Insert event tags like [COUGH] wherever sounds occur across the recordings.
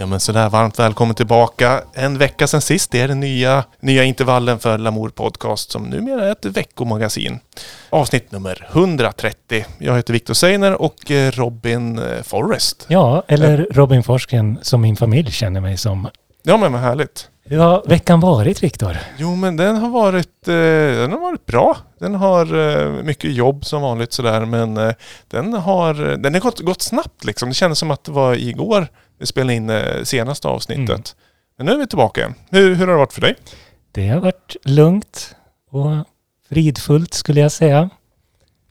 Ja men sådär, varmt välkommen tillbaka. En vecka sedan sist, det är den nya, nya intervallen för Lamour Podcast som numera är ett veckomagasin. Avsnitt nummer 130. Jag heter Viktor Seiner och eh, Robin eh, Forrest. Ja, eller Robin Forsgren som min familj känner mig som. Ja men vad härligt. Hur har veckan varit Viktor? Jo men den har varit, eh, den har varit bra. Den har eh, mycket jobb som vanligt sådär men eh, den har, den har gått, gått snabbt liksom. Det kändes som att det var igår vi spelade in eh, senaste avsnittet. Mm. Men nu är vi tillbaka. Hur, hur har det varit för dig? Det har varit lugnt och fridfullt skulle jag säga.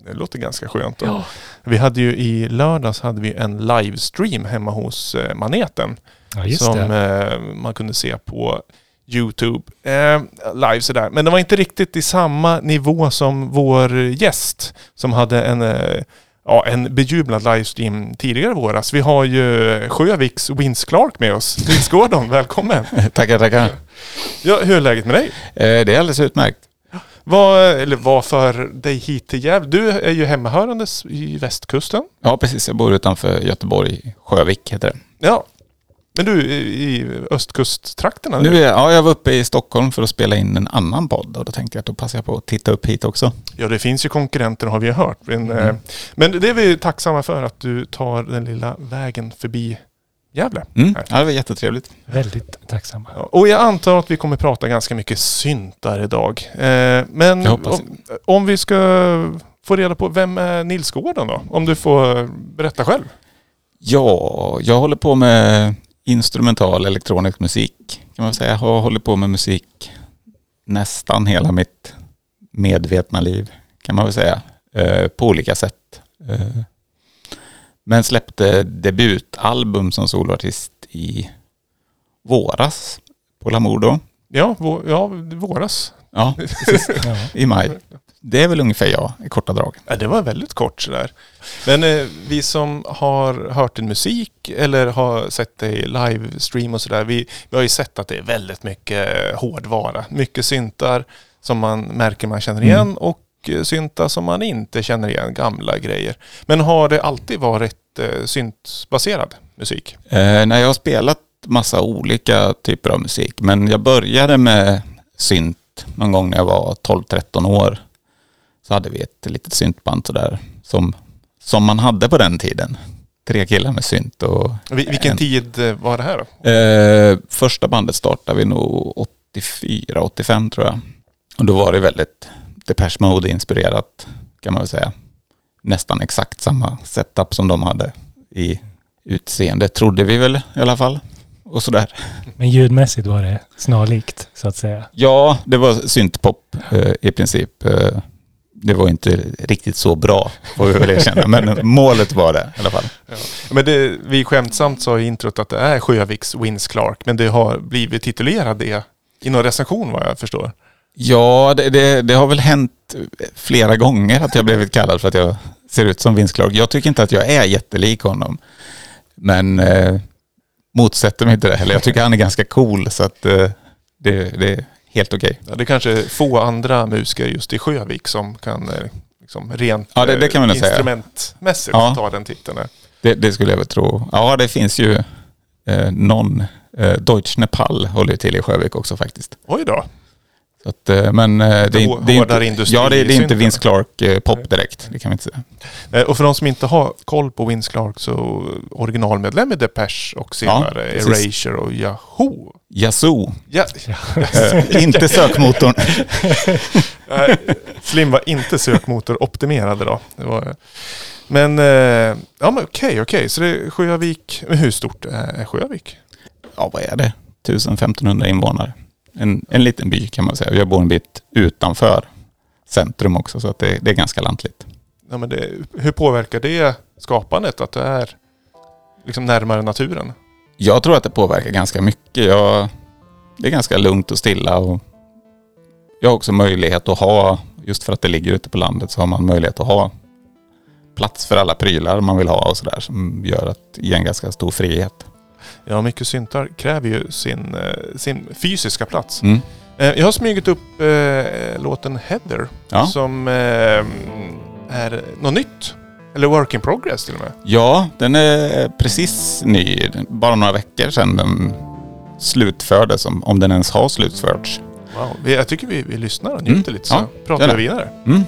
Det låter ganska skönt. Då. Vi hade ju i lördags hade vi en livestream hemma hos eh, Maneten. Ja, som det. eh, man kunde se på Youtube. Eh, live sådär. Men det var inte riktigt i samma nivå som vår gäst som hade en, eh, ja, en bejublad livestream tidigare i våras. Vi har ju Sjöviks Vince Clark med oss. Nils Gordon, välkommen! [LAUGHS] Tackar, tackar. Ja, hur är läget med dig? Eh, Det är alldeles utmärkt. Vad, eller vad för dig hit till Gävle? Du är ju hemmahörandes i västkusten. Ja, precis. Jag bor utanför Göteborg, Sjövik heter det. Ja. Men du i östkusttrakterna Nu är, ja, jag var uppe i Stockholm för att spela in en annan podd och då tänkte jag att då passar jag på att titta upp hit också. Ja, det finns ju konkurrenter har vi ju hört. Men, Mm. eh, men det är vi tacksamma för att du tar den lilla vägen förbi Gävle. Mm. Ja, det var jättetrevligt. Väldigt tacksamma. Ja, Och jag antar att vi kommer prata ganska mycket syntar idag. Eh, men Jag hoppas om, om vi ska få reda på, vem är Nils Gården då? Om du får berätta själv. Ja, jag håller på med instrumental elektronisk musik kan man säga. Jag har hållit på med musik nästan hela mitt medvetna liv kan man väl säga. Eh, på olika sätt. Eh, men släppte debutalbum som soloartist i våras på Lamour då. Ja, vå, ja våras. Ja, precis. [LAUGHS] I maj. Det är väl ungefär jag i korta drag. Ja, det var väldigt kort sådär. Men eh, vi som har hört din musik eller har sett dig livestream och sådär, vi, vi har ju sett att det är väldigt mycket hårdvara. Mycket syntar som man märker man känner igen Mm. och eh, syntar som man inte känner igen, gamla grejer. Men har det alltid varit eh, syntbaserad musik? Eh, när jag har spelat massa olika typer av musik, men jag började med synt någon gång när jag var 12-13 år. Så hade vi ett litet syntband sådär som, som man hade på den tiden. Tre killar med synt och Vi- Vilken En- tid eh, var det här då? Eh, första bandet startade vi nog 84, 85 tror jag. Och då var det väldigt Depeche Mode-inspirerat kan man väl säga. Nästan exakt samma setup som de hade i utseende, trodde vi väl i alla fall. Och sådär. Men ljudmässigt var det snarlikt så att säga. Ja, det var syntpop eh, i princip. Eh, det var inte riktigt så bra, får vi väl erkänna. Men målet var det i alla fall. Men det, vi skämtsamt sa i introt att det är Sjöviks Vince Clark, men det har blivit titulerad det i någon recension vad jag förstår. Ja, det, det, det har väl hänt flera gånger att jag blivit kallad för att jag ser ut som Vince Clark. Jag tycker inte att jag är jättelik honom. Men eh, motsätter mig inte det heller. Jag tycker han är ganska cool så att eh, det, det helt okej. Ja, det är kanske få andra musiker just i Sjövik som kan eh, liksom, rent Ja, det- det kan man eh, instrumentmässigt Ja. ta den titeln. Det, det skulle jag väl tro. Ja, det finns ju eh, någon, eh, Deutsch Nepal håller till i Sjövik också faktiskt. Oj då. Så att, eh, men eh, det, är- det är inte, ja, det, det är inte. Vince Clark eh, direkt. Det kan vi inte säga. Och för de som inte har koll på Vince Clark så originalmedlem i Depeche och senare precis. Erasure och Yahoo. Yazoo, Ja, inte sökmotorn. [LAUGHS] Slim var inte sökmotoroptimerade då. Det var, men, ja men okej, okej. Så det är Sjövik. Hur stort är är Sjövik? ja vad är det? 1500 invånare. En, en liten by kan man säga. Jag bor en bit utanför centrum också så att det, det är ganska lantligt. Ja, men det, hur påverkar det skapandet att det är liksom närmare naturen? Jag tror att det påverkar ganska mycket. Jag, det är ganska lugnt och stilla och jag har också möjlighet att ha, just för att det ligger ute på landet, så har man möjlighet att ha plats för alla prylar man vill ha och sådär som gör att ge en ganska stor frihet. Ja, mycket syntar kräver ju sin, eh, sin fysiska plats. Mm. Eh, Jag har smugit upp eh, låten Heather Ja. som eh, är något nytt. Eller work in progress till och med. Ja, den är precis ny. Bara några veckor sedan den slutfördes, om, om den ens har slutförts. Wow. Jag tycker vi, vi lyssnar och njuter Mm. lite så Ja, pratar vi vidare. Mm.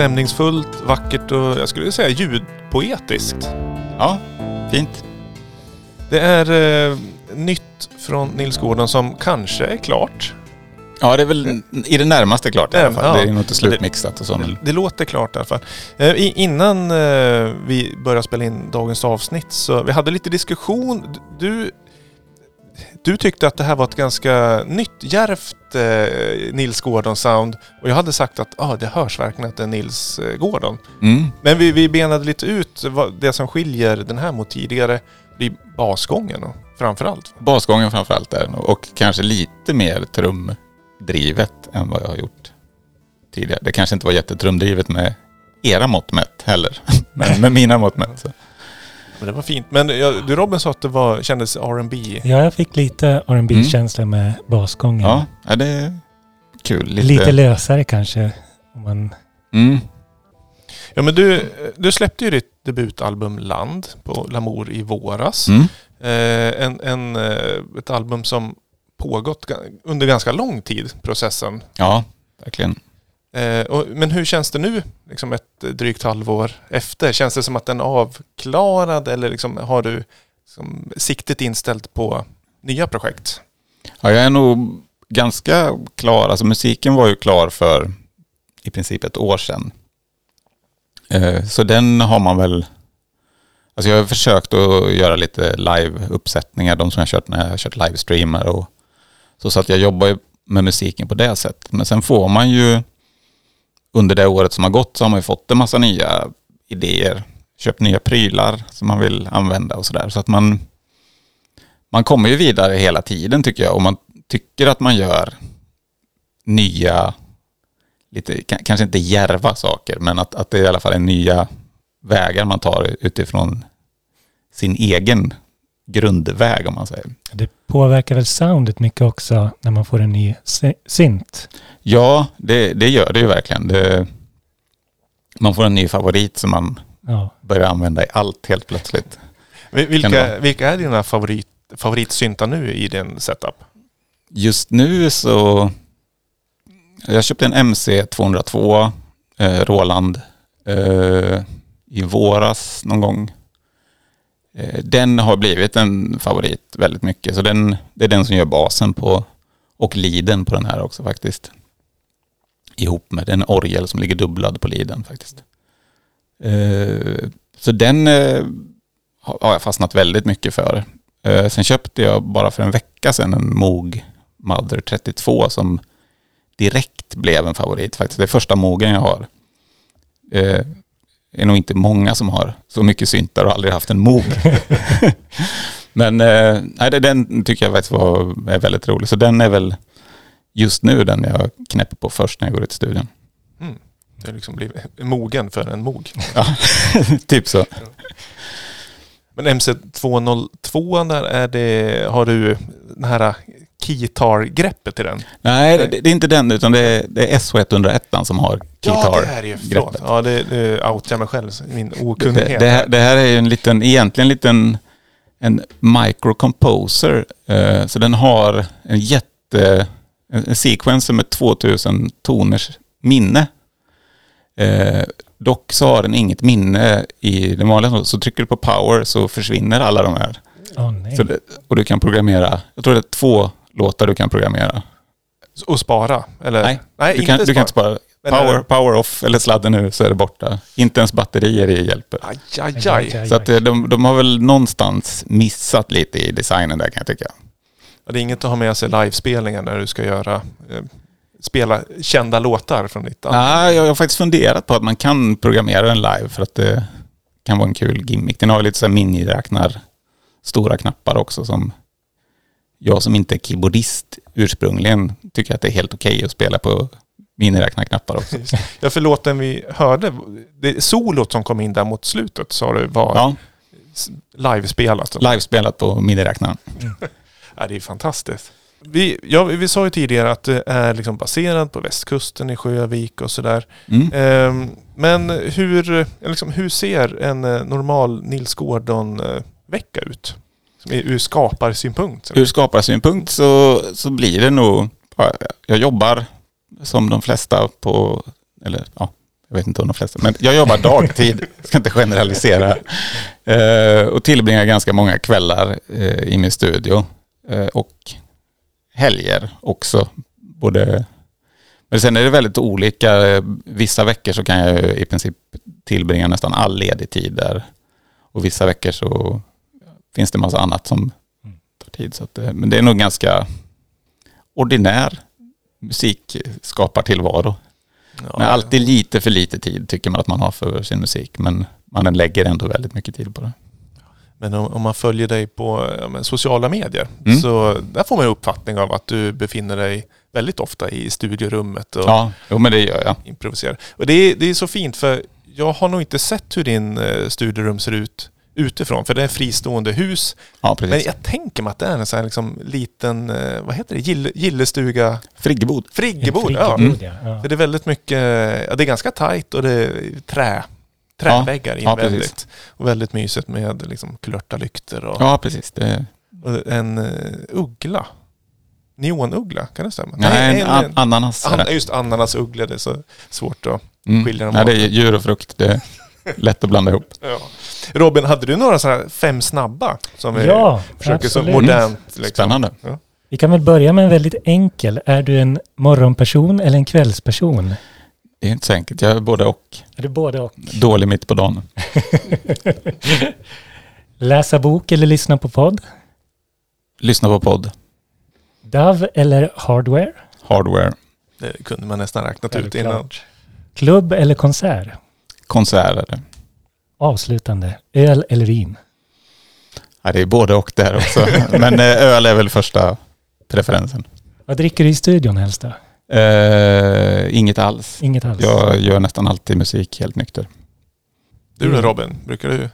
Stämningsfullt, vackert och jag skulle säga ljudpoetiskt. Ja, fint. Det är eh, nytt från Nils Gordon som kanske är klart. Ja, det är väl i det närmaste klart i alla fall. Ja. Det är ju nog inte slutmixat och så. Det, det låter klart i alla fall. Eh, i, innan eh, vi började spela in dagens avsnitt så vi hade lite diskussion. Du, du tyckte att det här var ett ganska nytt, djärvt eh, Nils Gordon-sound. Och jag hade sagt att ah, det hörs verkligen att det är Nils eh, Gordon. Mm. Men vi, vi benade lite ut vad, det som skiljer den här mot tidigare. blir basgången och framförallt. Basgången framförallt är det nog. Och kanske lite mer trumdrivet än vad jag har gjort tidigare. Det kanske inte var jättetrumdrivet med era mått mätt heller. [LAUGHS] Men med mina mått mätt. Så. Men det var fint. Men jag, du Robin sa att det var, kändes R&B. Ja, jag fick lite rb känsla med basgången. Ja, ja, det är kul. Lite, Lite lösare kanske. Om man, mm. Ja men du, du släppte ju ditt debutalbum Land på Lamour i våras. Mm. Eh, en, en, eh, ett album som pågått under ganska lång tid, processen. Ja, verkligen. Eh, och, men hur känns det nu, liksom ett eh, drygt halvår efter? Känns det som att den är avklarad eller liksom, har du liksom, siktet inställt på nya projekt? Ja, jag är nog ganska klar. Alltså musiken var ju klar för i princip ett år sedan. Eh, Så den har man väl... Alltså jag har försökt att göra lite live-uppsättningar, de som jag har kört när jag har kört livestreamer och så. Så att jag jobbar med musiken på det sättet. Men sen får man ju under det året som har gått så har man ju fått en massa nya idéer, köpt nya prylar som man vill använda och sådär. Så att man, man kommer ju vidare hela tiden tycker jag och man tycker att man gör nya, lite, kanske inte järva saker, men att, att det i alla fall är nya vägar man tar utifrån sin egen grundväg om man säger. Det påverkar väl soundet mycket också när man får en ny sy- synt. Ja, det, det gör det ju verkligen. Det, man får en ny favorit som man Ja. börjar använda i allt helt plötsligt. Vilka, vilka är dina favorit, favoritsyntar nu i din setup? Just nu så... Jag köpte en MC 202 eh, Roland eh, i våras någon gång. Eh, den har blivit en favorit väldigt mycket. Så den, det är den som gör basen på och liden på den här också faktiskt. Ihop med en orgel som ligger dubblad på liden faktiskt. Eh, så den eh, har jag fastnat väldigt mycket för. Eh, sen köpte jag bara för en vecka sedan en Moog Mother 32 som direkt blev en favorit faktiskt. Det är första Moogen jag har. Eh, är nog inte många som har så mycket syntar och aldrig haft en Moog. [LAUGHS] Men eh, nej, den tycker jag faktiskt var, är väldigt rolig. Så den är väl just nu den jag knäpper på först när jag går ut i studion. Mm. Det har liksom blivit mogen för en mog. [LAUGHS] Ja, [LAUGHS] typ så. Men MC202 där är det, har du det här keytar-greppet i den? Nej, det, det är inte den utan det är, det är SH101 som har Ja, Keytar. det här är ju, förlåt. Ja, det, det outar jag mig själv, min Det, okunnighet. det, här, det här är ju en liten, egentligen en liten en microcomposer. Eh, så den har en jätte, en, en sequencer med 2000 toners minne. Eh, dock så har den inget minne i den vanliga, så trycker du på power så försvinner alla de här. Åh nej. Så det, och du kan programmera, jag tror det är två låtar du kan programmera. Och spara? Eller? Nej, Nej Du kan, du kan inte spara. Men Power, power off eller sladden nu så är det borta. Inte ens batterier i hjälper. Aj, aj, aj. Så att eh, de, de har väl någonstans missat lite i designen där kan jag tycka. Ja, Det är inget att ha med sig livespelningar när du ska göra eh, spela kända låtar från ditt album. Nej, jag har faktiskt funderat på att man kan programmera den live för att det kan vara en kul gimmick. Den har lite så här miniräknar, stora knappar också som jag som inte är keyboardist ursprungligen tycker att det är helt okej att spela på miniräknarknappar också. Ja, för låten vi hörde, det solot som kom in där mot slutet sa du var Ja, livespelat. livespelat på miniräknaren. [LAUGHS] Ja, det är fantastiskt. Vi, ja, vi sa ju tidigare att det är liksom baserad på västkusten i Sjövik och sådär. Mm. Ehm, men hur, liksom, hur ser en eh, normal Nils Gordon-vecka ut? Ur skaparsynpunkt. Ur skaparsynpunkt så, så blir det nog, ja, jag jobbar som de flesta på, eller ja, jag vet inte om de flesta, men jag jobbar dagtid, jag [LAUGHS] ska inte generalisera. Eh, och tillbringar ganska många kvällar eh, i min studio. Eh, och helger också. Både, men sen är det väldigt olika. Eh, vissa veckor så kan jag i princip tillbringa nästan all ledig tid där. Och vissa veckor så finns det massa annat som tar tid. Så att, eh, men det är nog ganska ordinär musikskapartillvaro. Ja, Men alltid lite för lite tid tycker man att man har för sin musik. Men man lägger ändå väldigt mycket tid på det. Men om, om man följer dig på men sociala medier Mm. så där får man en uppfattning av att du befinner dig väldigt ofta i studiorummet och Ja, jo, men det gör jag. improviserar. Och det är, det är så fint för jag har nog inte sett hur din eh, studiorum ser ut utifrån. För det är fristående hus. Ja, Men jag tänker mig att det är en sån här liksom liten, eh, vad heter det, Gill, gillestuga, Friggebod. friggebod. En Ja. friggebod, ja. Ja. För det är väldigt mycket, ja det är ganska tajt och det är trä, träväggar Ja, invändigt. och väldigt mysigt med liksom kulörta lyktor och, Ja, precis. Det, och en uh, uggla. Neonuggla, kan det stämma? nej, en, en, an, ananas. an, det. just ananasuggla, det är så svårt att Mm. skilja dem Nej, åt. det är djur och frukt. Det lätt att blanda ihop. Ja. Robin, hade du några sådana här fem snabba? Som vi Ja, försöker så absolut. modernt. Liksom. Spännande. Vi kan väl börja med en väldigt enkel. Är du en morgonperson eller en kvällsperson? Det är inte så enkelt. Jag är både och. Är det både och? Dålig mitt på dagen. [LAUGHS] Läsa bok eller lyssna på podd? Lyssna på podd. Dove eller hardware? Hardware. Det kunde man nästan räknat ut innan. Klubb eller konsert? Konserter. Avslutande. Öl eller vin? Ja, det är både och där också. [LAUGHS] Men eh, öl är väl första preferensen. Vad dricker du i studion helst då? Eh, inget alls. Inget alls? Jag gör nästan alltid musik helt nykter. Du då. Robin, brukar du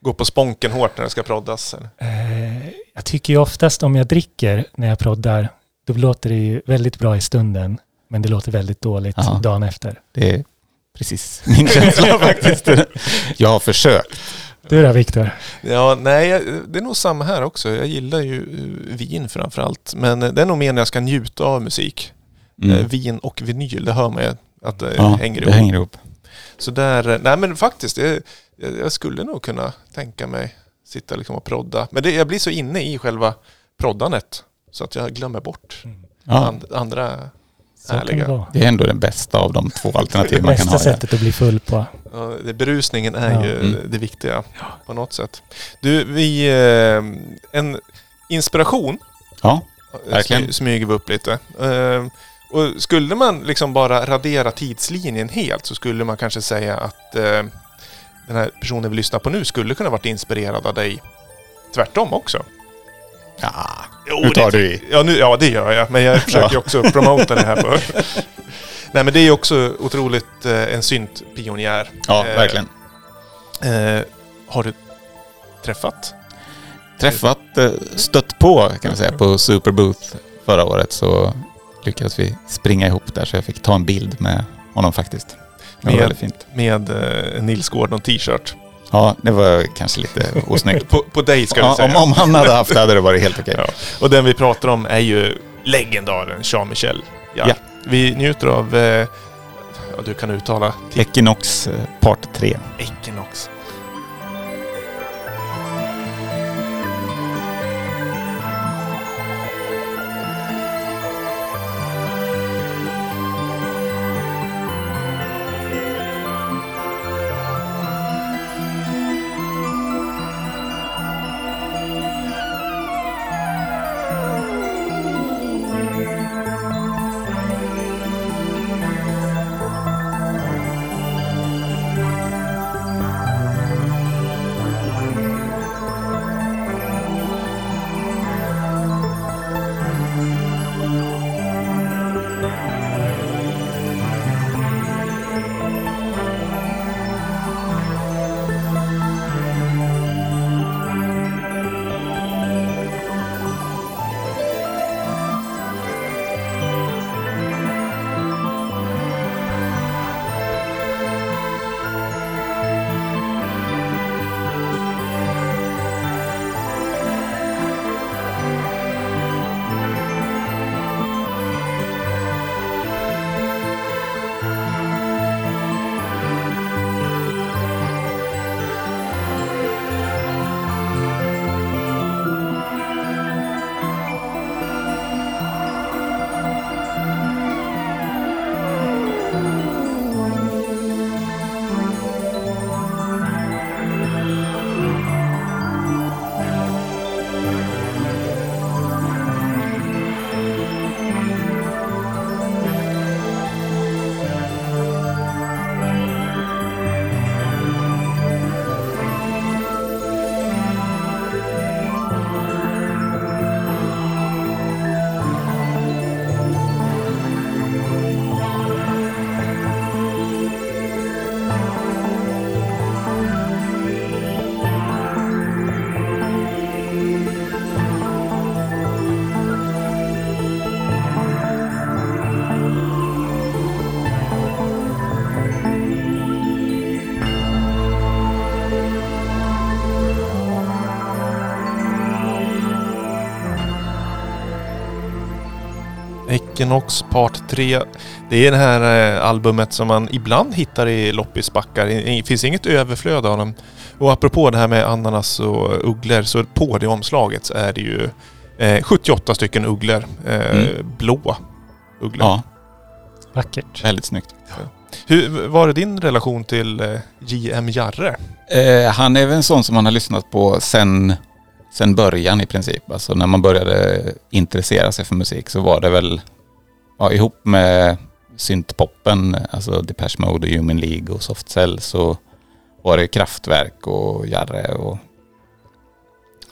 gå på sponken hårt när det ska proddas? Eller? Eh, jag tycker ju oftast om jag dricker när jag proddar, då låter det ju väldigt bra i stunden, men det låter väldigt dåligt Ja. dagen efter. Det är precis [LAUGHS] min känsla faktiskt. Jag har försökt. Du då Viktor? Ja, nej, det är nog samma här också. Jag gillar ju eh, vin framför allt. Men eh, det är nog mer när jag ska njuta av musik. Eh, Mm. Vin och vinyl, det hör man ju att det Ja, hänger det ihop. hänger ihop. Så där, eh, nej men faktiskt, det, jag skulle nog kunna tänka mig sitta liksom och prodda. Men det, jag blir så inne i själva proddandet så att jag glömmer bort Ja, and, andra Så kan härliga. det vara. det är ändå den bästa av de två alternativ man kan Bästa ha. där. sättet att bli full på. Ja, det, berusningen är Ja. ju Mm. det viktiga på något sätt. Du, vi... eh, En inspiration Ja, eh, Verkligen. smy- smyger vi upp lite. Eh, Och skulle man liksom bara radera tidslinjen helt så skulle man kanske säga att den här personen vi lyssnar på nu skulle kunna varit inspirerad av dig tvärtom också. Ja. Jo, nu tar det, du i. Ja, nu, ja, det gör jag. Men jag [LAUGHS] försöker också promota det här. På. [LAUGHS] Nej, men det är också otroligt eh, en syntpionjär. Ja, Eh, verkligen. Eh, har du träffat? Träffat, eh, stött på kan vi säga på Superbooth förra året så lyckades vi springa ihop där så jag fick ta en bild med honom faktiskt. Det var Med- väldigt fint. Med eh, Nils Gordon t-shirt. Ja, det var kanske lite [LAUGHS] osnyggt. På, på dig ska Ja, säga. om, om han hade haft det hade det varit helt okej. Ja. Och den vi pratar om är ju legendaren Jean-Michel. Ja. Ja. Vi njuter av, eh, du kan uttala, Equinox eh, Part 3. Equinox. Equinox Part 3. Det är det här eh, albumet som man ibland hittar i loppisbackar. Det finns inget överflöd av dem. Och apropå det här med ananas och ugglor så på det omslaget så är det ju eh, 78 stycken ugglor. Eh, Mm. Blå ugglor. Ja, Vackert. väldigt snyggt. Hur var det din relation till eh, J.M. Jarre? Eh, han är väl en sån som man har lyssnat på sen, sen början i princip. Alltså när man började intressera sig för musik så var det väl ja, ihop med syntpoppen, alltså Depeche Mode och Human League och Soft Cell så var det Kraftwerk och Jarre och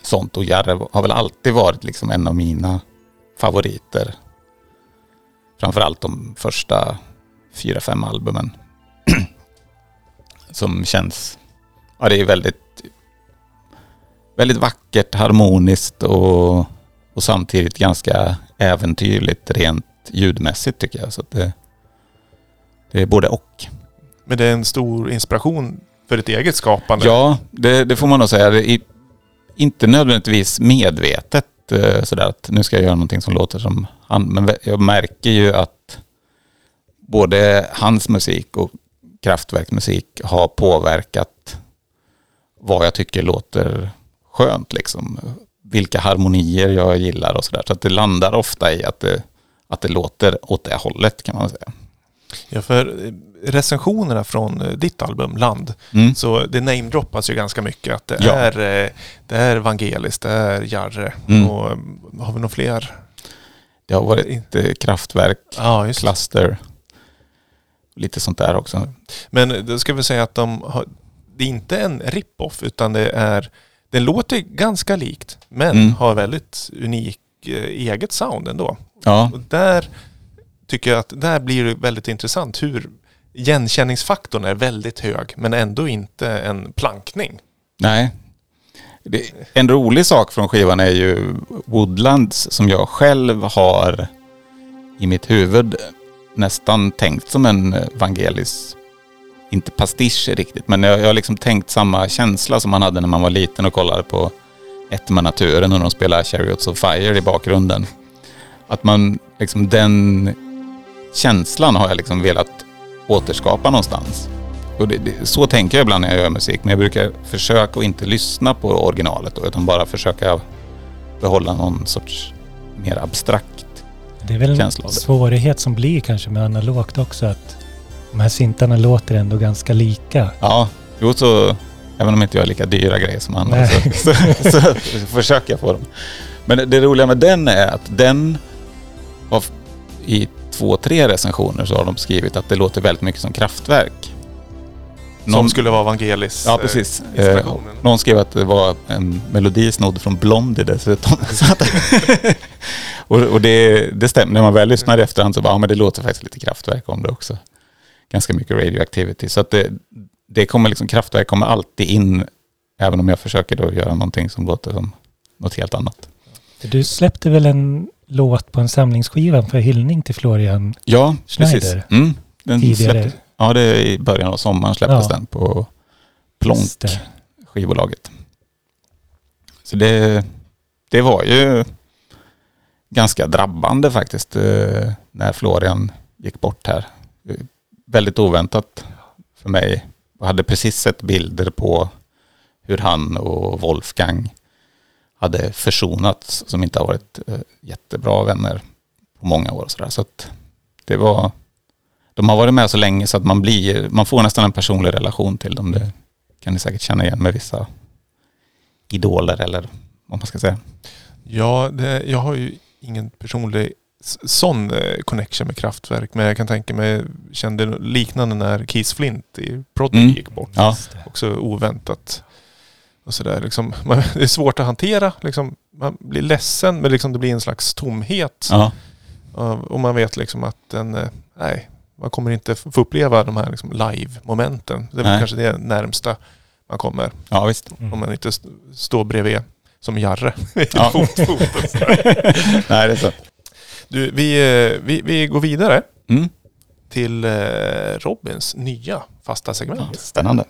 sånt. Och Jarre har väl alltid varit liksom en av mina favoriter. Framförallt de första fyra, fem albumen. [CLEARS THROAT] Som känns, ja det är väldigt, väldigt vackert, harmoniskt och, och samtidigt ganska äventyrligt rent ljudmässigt tycker jag. Så det, det är både och. Men det är en stor inspiration för ditt eget skapande? Ja, det, det får man nog säga. Det är inte nödvändigtvis medvetet eh, sådär att nu ska jag göra någonting som låter som han. Men jag märker ju att både hans musik och Kraftwerks musik har påverkat vad jag tycker låter skönt liksom. Vilka harmonier jag gillar och sådär. Så att det landar ofta i att det, att det låter åt det hållet kan man säga. Ja, för recensionerna från eh, ditt album Land, Mm. så det namedroppas ju ganska mycket att det, Ja. är, eh, det är Vangelis, det är Jarre Mm. och eh, har vi några fler? Det har varit eh, Kraftwerk, Ja, just. Cluster, lite sånt där också. Men då ska vi säga att de har, det är inte en rip-off utan det är, den låter ganska likt men Mm. har väldigt unik eh, eget sound ändå. Ja, Och där tycker jag att där blir det väldigt intressant hur igenkänningsfaktorn är väldigt hög men ändå inte en plankning. nej. Det, en rolig sak från skivan är ju Woodlands som jag själv har i mitt huvud nästan tänkt som en Vangelis, inte pastisch riktigt, men jag, jag har liksom tänkt samma känsla som man hade när man var liten och kollade på Ett med naturen och de spelar Chariots of Fire i bakgrunden. Att man, liksom den känslan har jag liksom velat återskapa någonstans. Och det, det, så tänker jag ibland när jag gör musik, men jag brukar försöka att inte lyssna på originalet då, utan bara försöka behålla någon sorts mer abstrakt. Det är väl en Känsla svårighet som blir kanske med analogt också att de här syntarna låter ändå ganska lika. Ja, jo så, även om inte jag har lika dyra grejer som andra så, så, så, så försöker jag få dem. Men det, det roliga med den är att den har i två, tre recensioner så har de skrivit att det låter väldigt mycket som kraftverk. Som skulle vara Vangelis Ja, eh, precis. Eh, någon skrev att det var en melodi snodd från Blondie dessutom. [LAUGHS] Och och det, det stämmer. När man väl lyssnar i efterhand så bara, ja men det låter faktiskt lite kraftverk om det också. Ganska mycket radioactivity. Så att det, det kommer liksom, kraftverk kommer alltid in, även om jag försöker då göra någonting som låter som något helt annat. Du släppte väl en låt på en samlingsskiva för hyllning till Florian Ja, Schneider. precis. Mm, den tidigare? släpptes, ja, det är i början av sommaren släpptes Ja. den på Plonk. Skivbolaget. Så det, det var ju ganska drabbande faktiskt eh, när Florian gick bort här. Väldigt oväntat för mig. Jag hade precis sett bilder på hur han och Wolfgang hade försonats som inte har varit eh, jättebra vänner på många år. och Så, där. så att det var, de har varit med så länge så att man, blir, man får nästan en personlig relation till dem. Det kan ni säkert känna igen med vissa idoler eller vad man ska säga. Ja, det, jag har ju ingen personlig sån eh, connection med kraftverk men jag kan tänka mig, kände liknande när Keith Flint i Prodigy Mm. gick bort. Ja. Också oväntat. Och sådär, liksom, [LAUGHS] man, det är svårt att hantera. Liksom, man blir ledsen men liksom det blir en slags tomhet. ja, Och- Och man vet liksom att den, eh, nej, man kommer inte få uppleva de här liksom live-momenten. Det är Nej. kanske det närmsta man kommer. ja visst. Mm. Om man inte st- står bredvid som Jarre. Ja. [LAUGHS] fot, fot. [LAUGHS] Nej, det är så. Du, vi, eh, vi, vi går vidare Mm. till eh, Robins nya fasta segment. Spännande.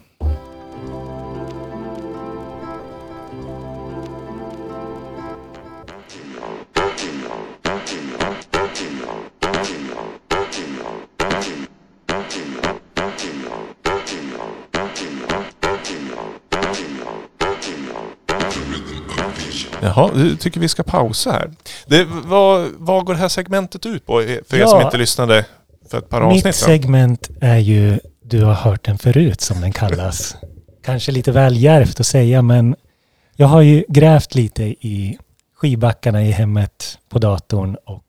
Jaha, du tycker vi ska pausa här. Det, vad, vad går det här segmentet ut på? För er Ja. som inte lyssnade för ett par Mitt avsnitt sedan. segment är ju Du har hört den förut som den kallas. Kanske lite väl djärvt att säga men jag har ju grävt lite i skivbackarna i hemmet på datorn och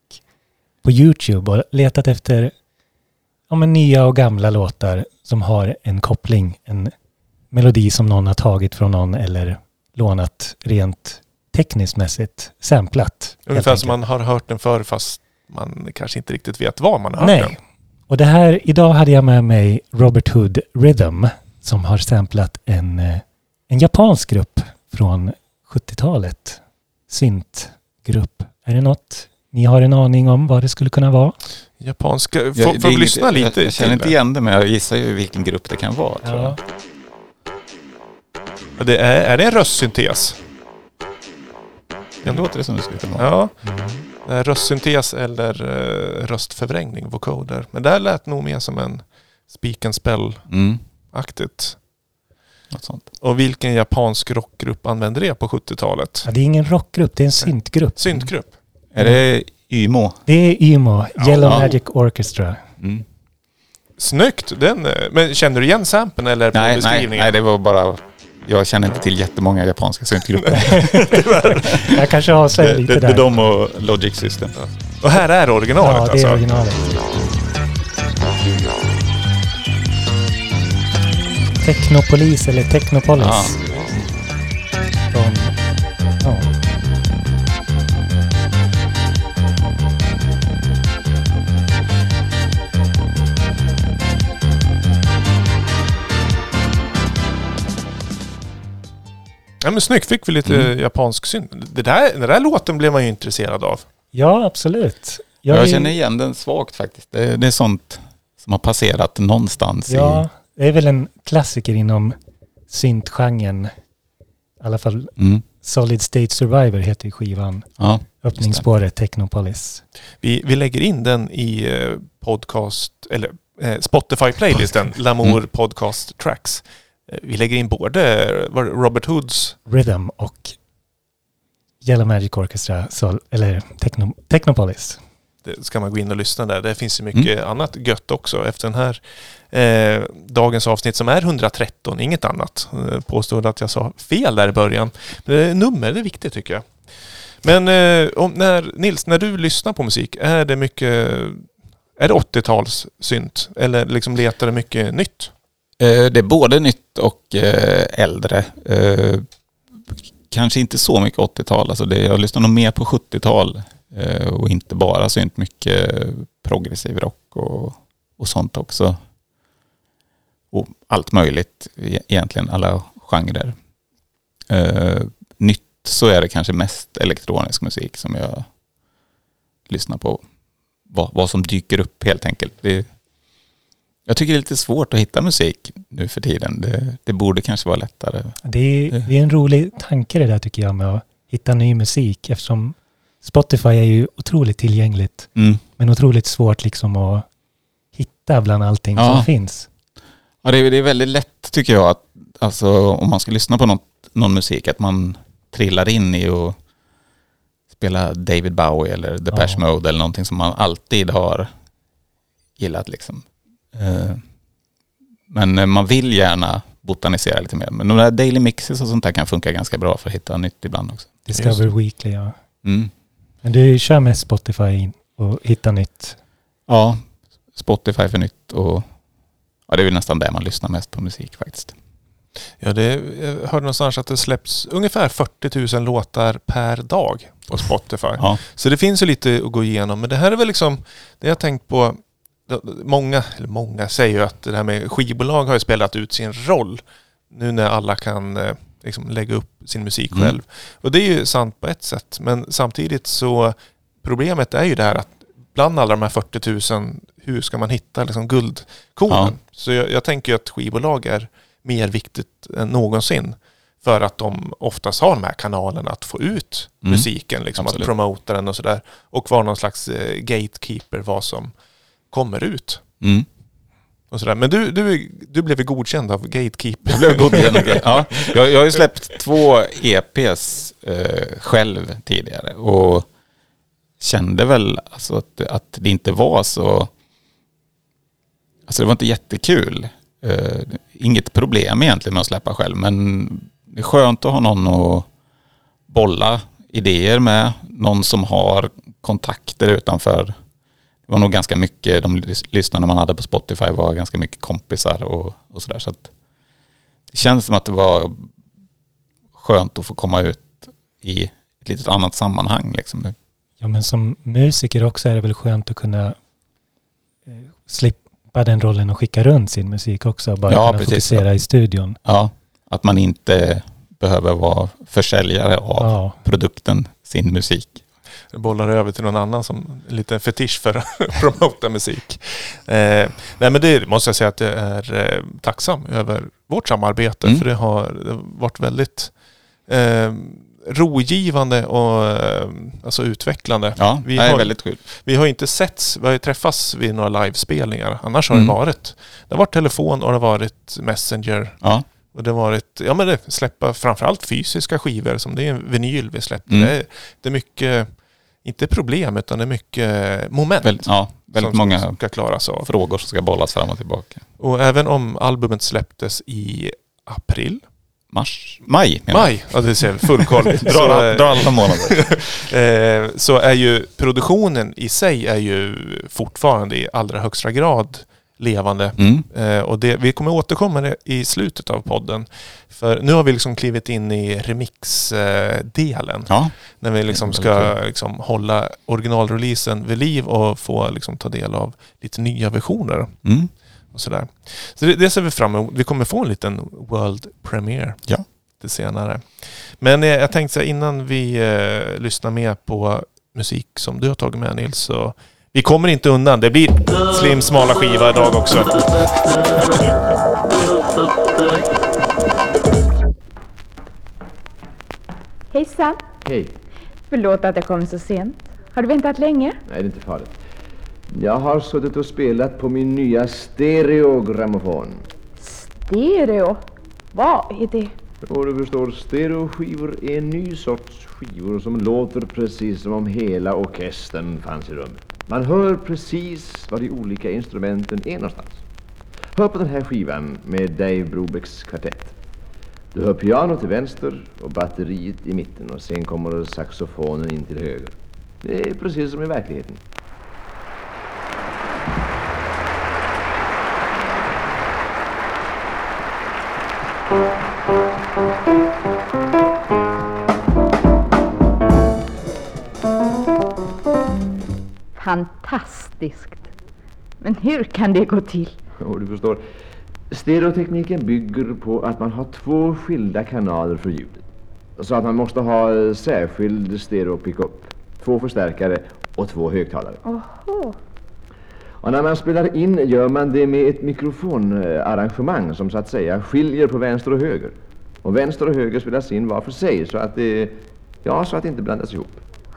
på Youtube och letat efter ja, men nya och gamla låtar som har en koppling, en melodi som någon har tagit från någon eller lånat rent tekniskt mässigt, samplat. Ungefär som man har hört den förr fast man kanske inte riktigt vet var man har hört den. Nej. Och det här, idag hade jag med mig Robert Hood Rhythm som har samplat en, eh, en japansk grupp från 70-talet. Syntgrupp. Är det något ni har en aning om vad det skulle kunna vara? Japanska, Jag- får, det får lyssna lite Jag, jag känner inte igen det, men jag gissar ju vilken grupp det kan vara. Tror jag. det är, är det en röstsyntes? Det låter det som det skulle kunna vara. Ja, Mm. röstsyntes eller uh, röstförvrängning, vocoder. Men det här lät nog mer som en speak and spell-aktigt. Mm, något sånt. Och vilken japansk rockgrupp använde det på 70-talet? Ja, det är ingen rockgrupp, det är en syntgrupp. Syntgrupp. Är det Ymo? Det är Ymo, Ja. Yellow Magic Orchestra. Mm. Snyggt! Den, eh, men känner du igen sampen eller på Nej, nej, beskrivningen? nej, det var bara... Jag känner inte till jättemånga japanska syntgrupper. [LAUGHS] Jag kanske avslöjar det, lite det, det där. är de och Logic System. Och här är originalet ja, det alltså? är originalet. Technopolis eller Technopolis. Ja. Ja men snyggt, fick vi lite Mm. japansk synt. Det där, den där låten blev man ju intresserad av. ja, absolut. Jag, är- känner igen den svagt faktiskt. Det, det är sånt som har passerat någonstans Ja, i... det är väl en klassiker inom syntgenren. I alla fall Mm, Solid State Survivor heter ju skivan. ja. Öppningsspåret Technopolis. Vi, vi lägger in den i eh, podcast, eller eh, Spotify-playlisten, Lamour Mm. Podcast Tracks. Eh, Vi lägger in både eh, Robert Hoods, Rhythm och Yellow Magic Orchestra, Sol, eller Techno, Technopolis. det ska man gå in och lyssna där. Det finns ju mycket annat gött också efter den här eh, dagens avsnitt som är 113, inget annat. Eh, påstod att jag sa fel där i början. Men det är nummer, det är viktigt tycker jag. Men eh, om, när, Nils, när du lyssnar på musik, är det mycket är det 80-tals synt? Eller liksom letar du mycket nytt? Eh, det är både nytt och eh, äldre. Eh, kanske inte så mycket 80-tal. Alltså det, jag lyssnar nog mer på 70-tal och inte bara synt. Mycket progressiv rock och, och sånt också. Och allt möjligt e-, egentligen, alla genrer. Nytt så är det kanske mest elektronisk musik som jag lyssnar på. Vad, vad som dyker upp helt enkelt. Det, jag tycker det är lite svårt att hitta musik nu för tiden. Det, det borde kanske vara lättare. Det är, det är en rolig tanke det där tycker jag med att hitta ny musik eftersom Spotify är ju otroligt tillgängligt Mm. men otroligt svårt liksom att hitta bland allting Ja. som finns. Ja, det, är, det är väldigt lätt tycker jag att alltså, om man ska lyssna på något, någon musik att man trillar in i och spela David Bowie eller Depeche Ja. Mode eller någonting som man alltid har gillat liksom. Eh, Men eh, man vill gärna botanisera lite mer. Men de där daily mixes och sånt där kan funka ganska bra för att hitta nytt ibland också. Discover Weekly, ja. Mm. Men du kör med Spotify och hittar nytt. Ja, Spotify för nytt och ja, det är väl nästan där man lyssnar mest på musik faktiskt. Ja, det, jag hörde någonstans att det släpps ungefär 40 000 låtar per dag på Spotify. Ja, Så det finns ju lite att gå igenom. Men det här är väl liksom, det jag tänkt på, många, eller många säger ju att det här med skivbolag har ju spelat ut sin roll. Nu när alla kan eh, liksom lägga upp sin musik Mm. själv. Och det är ju sant på ett sätt. Men samtidigt så, problemet är ju det här att bland alla de här 40 000, hur ska man hitta liksom guldkornen? Ja. Så jag, jag tänker att skivbolag är mer viktigt än någonsin. För att de oftast har de här kanalerna att få ut Mm. musiken, liksom, att promota den och sådär. Och vara någon slags eh, gatekeeper vad som kommer ut. mm. Och sådär. Men du, du, du blev godkänd av gatekeeper. Jag blev godkänd. okej. [LAUGHS] Ja, jag, jag har ju släppt två EPs eh, själv tidigare och kände väl alltså att, att det inte var så Alltså det var inte jättekul. Eh, inget problem egentligen med att släppa själv, men det är skönt att ha någon att bolla idéer med. Någon som har kontakter utanför. Det var nog ganska mycket, de lys- lyssnarna man hade på Spotify var ganska mycket kompisar och, och sådär. Så att det känns som att det var skönt att få komma ut i ett litet annat sammanhang. Liksom. Ja, men som musiker också är det väl skönt att kunna eh, slippa den rollen och skicka runt sin musik också. Bara Ja, kunna precis. fokusera i studion. Ja, att man inte behöver vara försäljare av Ja, produkten, sin musik. Bollar över till någon annan som en liten fetisch för att [LAUGHS] promota musik. Eh, nej men det måste jag säga att jag är eh, tacksam över vårt samarbete. Mm. För det har, varit väldigt eh, rogivande och eh, alltså utvecklande. Ja, Vi är har- väldigt kul. Vi har inte setts, vi har ju träffats vid några livespelningar. Annars har Mm. det varit. Det har varit telefon och det har varit messenger. Ja, Och det har varit, ja men det släppa framförallt fysiska skivor som det är en vinyl vi släpper. Mm. Det, är, det är mycket, inte problem utan det är mycket moment. väldigt, ja, väldigt som många ska klaras av. frågor som ska bollas fram och tillbaka. Och även om albumet släpptes i april, Mars, maj menar maj, ja det ser full koll. [LAUGHS] Dra, så, dra alla månader. [LAUGHS] eh, så är ju produktionen i sig är ju fortfarande i allra högsta grad levande. Mm. Eh, och det, vi kommer återkomma i slutet av podden. För nu har vi liksom klivit in i remix-delen. Ja, När vi liksom ska liksom hålla originalreleasen vid liv och få liksom ta del av lite nya versioner. mm. Och sådär. Så det, det ser vi fram emot. Vi kommer få en liten World Premiere Ja. lite senare. Men eh, jag tänkte så här, innan vi eh, lyssnar mer på musik som du har tagit med Nils. Så vi kommer inte undan. Det blir slim smala skiva idag också. Hejsan! Hej. Förlåt att jag kom så sent. Har du väntat länge? Nej, det är inte farligt. Jag har suttit och spelat på min nya stereogrammofon. Stereo? Vad är det? Och du förstår, stereoskivor är en ny sorts skivor som låter precis som om hela orkestern fanns i rummet. Man hör precis var de olika instrumenten är någonstans. Hör på den här skivan med Dave Brobecks kvartett. Du hör piano till vänster och batteriet i mitten och sen kommer saxofonen in till höger. Det är precis som i verkligheten. Fantastiskt! Men hur kan det gå till? Och du förstår, stereotekniken bygger på att man har två skilda kanaler för ljudet. Så att man måste ha eh, särskild stereo-pickup, två förstärkare och två högtalare. Oho. Och när man spelar in gör man det med ett mikrofonarrangemang som så att säga skiljer på vänster och höger. Och vänster och höger spelas in var för sig så att det, ja, så att det inte blandas ihop.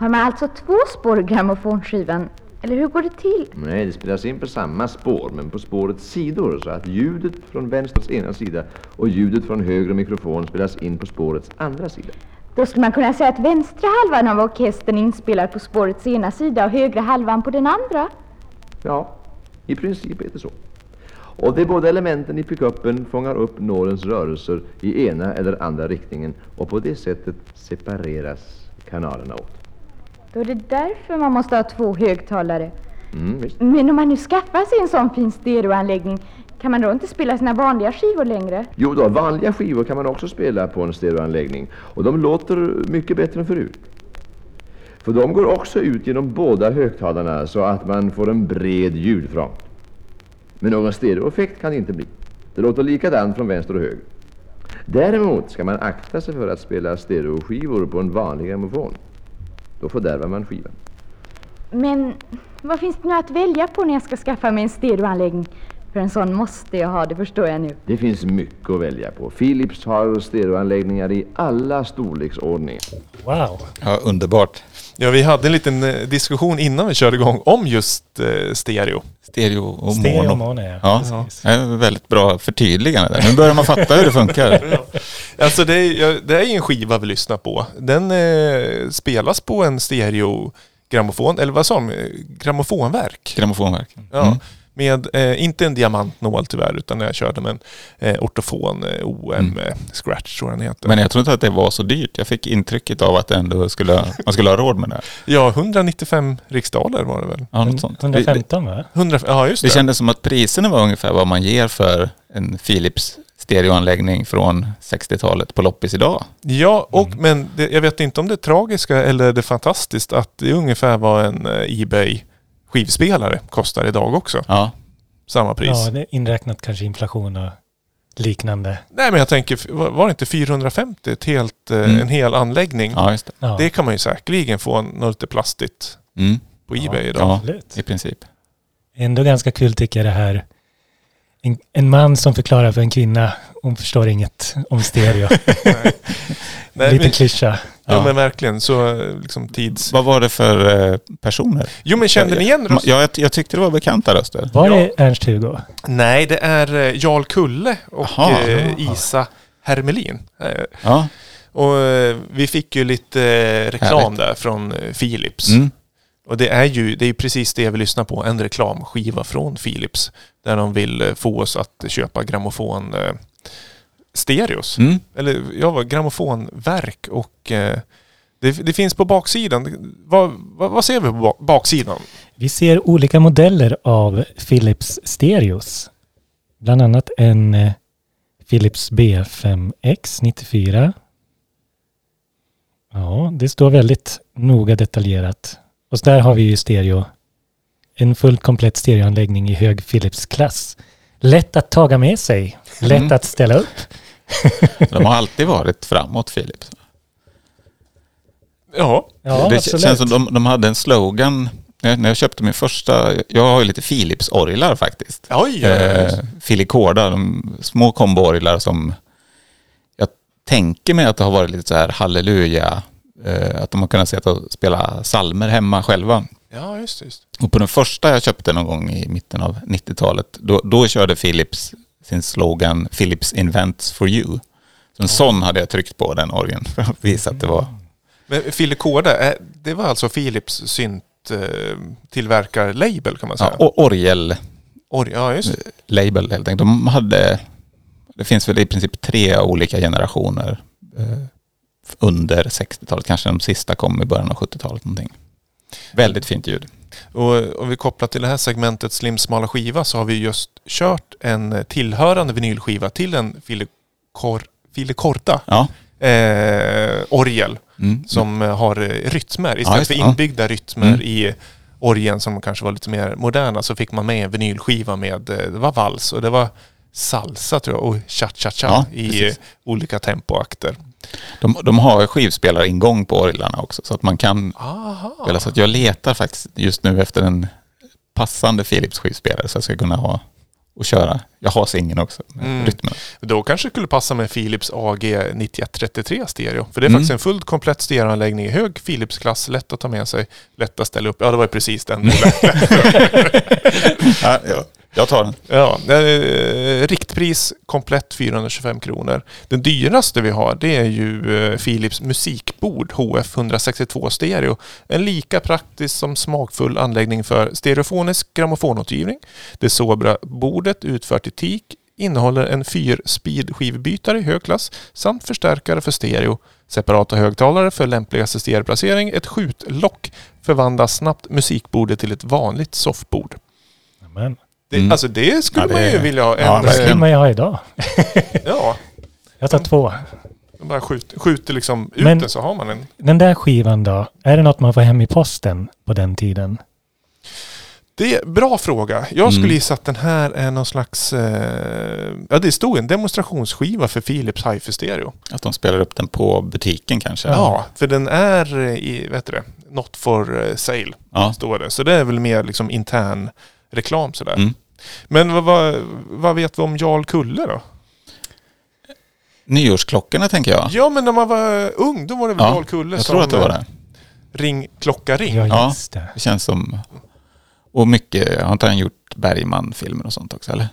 Har man alltså två spår i grammofonskivan? Eller hur går det till? Nej, det spelas in på samma spår, men på spårets sidor så att ljudet från vänsters ena sida och ljudet från höger mikrofon spelas in på spårets andra sida. Då skulle man kunna säga att vänstra halvan av orkestern är inspelad på spårets ena sida och högra halvan på den andra. Ja, i princip är det så. Och de båda elementen i pickuppen fångar upp nålens rörelser i ena eller andra riktningen och på det sättet separeras kanalerna åt. Då är det därför man måste ha två högtalare. Mm. Men om man nu skaffar sig en sån fin stereoanläggning, kan man då inte spela sina vanliga skivor längre? Jo då, vanliga skivor kan man också spela på en stereoanläggning och de låter mycket bättre än förut. För de går också ut genom båda högtalarna så att man får en bred ljudfront. Men någon stereoeffekt kan det inte bli. Det låter likadant från vänster och höger. Däremot ska man akta sig för att spela stereoskivor på en vanlig grammofon. Då fördärvar man skivan. Men vad finns det nu att välja på när jag ska skaffa mig en stereoanläggning? För en sån måste jag ha, det förstår jag nu. Det finns mycket att välja på. Philips har stereoanläggningar i alla storleksordningar. Wow. Ja, underbart. Ja, vi hade en liten eh, diskussion innan vi körde igång om just eh, stereo. Stereo och Stereo mono. mono, ja. Ja, är väldigt bra förtydligande där. Nu börjar man fatta hur det funkar. [LAUGHS] Alltså det är, ja, det är ju en skiva vi lyssnar på. Den eh, spelas på en stereo grammofon, eller vad sa de? Eh, Grammofonverk. Grammofonverk. Ja. Mm. Med, eh, inte en diamantnål tyvärr, utan jag körde med en eh, ortofon eh, OM Mm. eh, Scratch tror jag den heter. Men jag tror inte att det var så dyrt. Jag fick intrycket av att det ändå skulle, man skulle ha råd med det. [LAUGHS] Ja, 195 riksdaler var det väl? Ja, något sånt. Det, 115 va? 100, ja, just det. det kändes som att priserna var ungefär vad man ger för en Philips stereoanläggning från 60-talet på loppis idag. Ja, och, Mm. men det, jag vet inte om det är tragiska eller det är fantastiskt att det är ungefär vad en eh, Ebay skivspelare kostar idag också. Ja, Samma pris. Ja, det är inräknat kanske inflation och liknande. Nej men jag tänker, var det inte 450 ett helt, eh, Mm. en hel anläggning? ja just det. Ja, Det kan man ju säkerligen få något lite plastigt Mm. på Ja. Ebay idag. Ja, i princip. Ändå ganska kul tycker jag det här. En, en man som förklarar för en kvinna, hon förstår inget om stereo. [LAUGHS] [LAUGHS] Nej, Lite men, klyscha. ja. Ja. men verkligen så liksom tids... Vad var det för eh, personer? Jo men kände ni igen rösten? Ja, jag, jag tyckte det var bekanta röster. Var Ja. det Ernst-Hugo? Nej, det är eh, Jarl Kulle och Jaha. eh, Isa Hermelin. Ja. Och eh, vi fick ju lite reklam Härligt. där från Philips. Mm. Och det är ju det är precis det vi lyssnar på, en reklamskiva från Philips. Där de vill eh, få oss att köpa grammofon eh, stereos. Mm. Eller ja, grammofonverk och eh, det, det finns på baksidan. Vad, vad, vad ser vi på bak- baksidan? Vi ser olika modeller av Philips stereos. Bland annat en eh, Philips B5X 94. Ja, det står väldigt noga detaljerat. Och så där har vi ju stereo. En fullt komplett stereoanläggning i hög Philips-klass. Lätt att taga med sig. Lätt Mm. att ställa upp. [LAUGHS] De har alltid varit framåt Philips. Ja, Ja, det absolut. känns som de, de hade en slogan. När jag köpte min första, jag har ju lite Philips-orglar faktiskt. oj, Eh, Filicorda, de små komboorglar som jag tänker mig att det har varit lite så här halleluja. Eh, att de har kunnat sitta och spela salmer hemma själva. ja just. Just. Och på den första jag köpte någon gång i mitten av 90-talet, då, då körde Philips sin slogan Philips invents for you. Så en sån hade jag tryckt på den orgeln för att visa att det var... Men Filicorda, eh, det var alltså Philips synt tillverkar-label kan man säga. Ja, och orgel Or- ja, just label helt enkelt. De hade, det finns väl i princip tre olika generationer eh, under 60-talet. Kanske de sista kom i början av 70-talet någonting. Väldigt fint ljud. Och om vi kopplar till det här segmentet Slim smala skiva så har vi just kört en tillhörande vinylskiva till en Filicor, Filicorda Ja. eh, orgel Mm. som har rytmer. Ja, Istället just för det, ja. inbyggda rytmer Mm. i orgeln som kanske var lite mer moderna så fick man med en vinylskiva med, eh, det var vals och det var salsa tror jag och cha-cha-cha Ja, i precis. olika tempoakter. De, de har skivspelaringång på orglarna också så att man kan Aha. spela. Så att jag letar faktiskt just nu efter en passande Philips skivspelare så jag ska kunna ha och köra. Jag har singeln också Mm. rytmen. Då kanske det skulle passa med Philips AG 9133 stereo. För det är Mm. faktiskt en fullt komplett stereoanläggning i hög Philips-klass, lätt att ta med sig, lätt att ställa upp. Ja, det var ju precis den. [LAUGHS] Ja, ja, jag tar den. ja, eh, riktpris komplett 425 kronor. Den dyraste vi har det är ju eh, Philips musikbord HF 162 stereo. En lika praktisk som smakfull anläggning för stereofonisk grammofonåtergivning. Det sobra bordet utfört i teak innehåller en 4-speed skivbytare i hög klass samt förstärkare för stereo, separata högtalare för lämpligaste stereoplacering, ett skjutlock förvandlar snabbt musikbordet till ett vanligt soffbord. Men, Det, Mm. Alltså det skulle Ja, det man ju vilja ha. En, Ja, det skulle man ju ha idag. [LAUGHS] ja, Jag tar två. man bara skjuter, skjuter liksom ut Men- den så har man en. Den där skivan då? Är det något man får hem i posten på den tiden? Det är bra fråga. Jag skulle Mm. gissa att den här är någon slags... Eh, ja, det stod en demonstrationsskiva för Philips Hi-Fi Stereo. Att de spelar upp den på butiken kanske. Ja, för den är eh, i, vet du det, not for eh, sale, Ja. står det. Så det är väl mer liksom intern reklam sådär. Mm. Men vad, vad, vad vet vi om Jarl Kulle då? Nyårsklockorna tänker jag. Ja, men när man var ung, då var det väl Ja, Jarl Kulle Jag som... tror att det var eh, det. Ring, klocka, ring. Ja, Ja. just det. Det känns som... Och mycket, har inte han gjort Bergman-filmer och sånt också eller?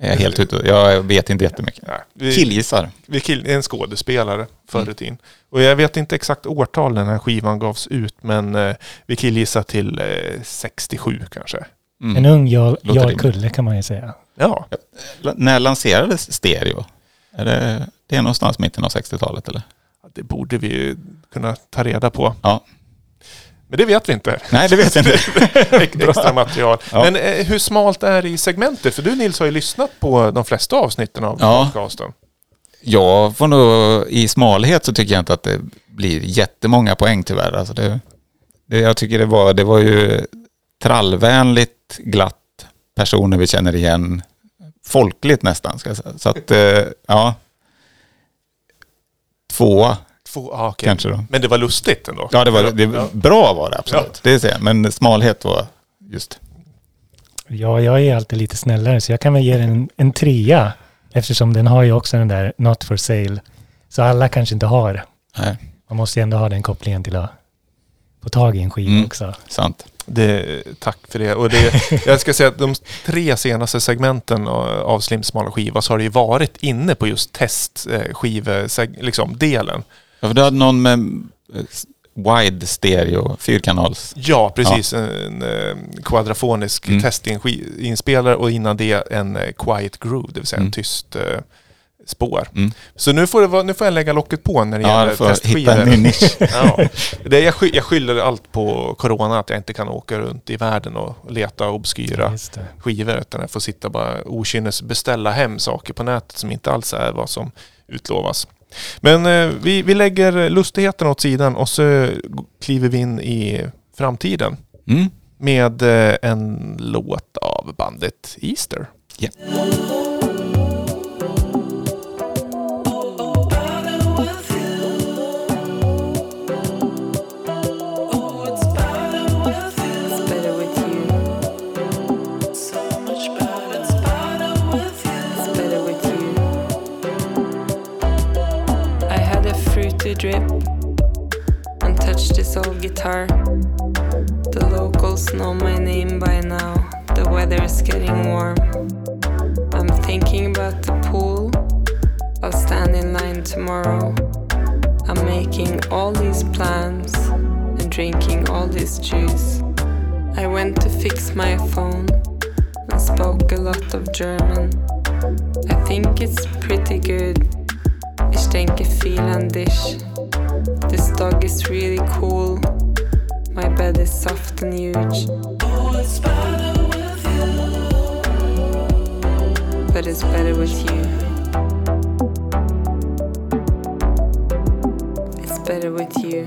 Är jag helt ute? Jag vet inte jättemycket. Nej, vi, Killgissar. vi kill, en skådespelare förr i Mm. tiden. Och jag vet inte exakt årtal den här skivan gavs ut, men eh, vi killgissar till eh, 67 kanske. Mm. En ung Jarl. Kulle kan man ju säga. Ja, L- När lanserades stereo? Är det, det är någonstans mitten av 60-talet eller? det borde vi ju kunna ta reda på. Ja. Men det vet vi inte. Nej, det vet jag inte. [LAUGHS] Ex- Extra material. Ja. Men eh, hur smalt är det i segmentet? För du Nils har ju lyssnat på de flesta avsnitten av Ja. podcasten. Jag får nog, i smalhet så tycker jag inte att det blir jättemånga poäng tyvärr. Alltså det, det, jag tycker det var, det var ju trallvänligt, glatt, personer vi känner igen, folkligt nästan ska jag säga. Så att, eh, ja. Tvåa Två, ah, okej. kanske då. Men det var lustigt ändå. Ja, det var, det, Ja. bra var det absolut. Ja. Det jag. Men smalhet var just. Ja, jag är alltid lite snällare så jag kan väl ge den en, en trea. Eftersom den har ju också den där not for sale. Så alla kanske inte har. Nej, Man måste ju ändå ha den kopplingen till att få tag i en skiva Mm. också. sant. Det, tack för det. Och det. Jag ska säga att de tre senaste segmenten av Slim Smala Skiva så har det ju varit inne på just testskive-delen. Liksom, delen. Ja, för du hade någon med eh, wide stereo, fyrkanals. ja, precis. En, eh, quadrafonisk Mm. testinspelare och innan det en eh, quiet groove, det vill säga en Mm. tyst eh, spår. Mm. Så nu får, vara, nu får jag lägga locket på när det Ja, gäller nisch. [LAUGHS] Ja. Det, jag, sky, jag skyller allt på corona, att jag inte kan åka runt i världen och leta obskyra skivor utan jag får sitta bara okynnes beställa hem saker på nätet som inte alls är vad som utlovas. Men eh, vi, vi lägger lustigheten åt sidan och så kliver vi in i framtiden Mm. med eh, en låt av bandet Easter. Ja. Old guitar. The locals know my name by now. The weather is getting warm. I'm thinking about the pool. I'll stand in line tomorrow. I'm making all these plans and drinking all this juice. I went to fix my phone and spoke a lot of German. I think it's pretty good. Ich denke viel an dich. This dog is really cool. My bed is soft and huge. But it's better with you. It's better with you.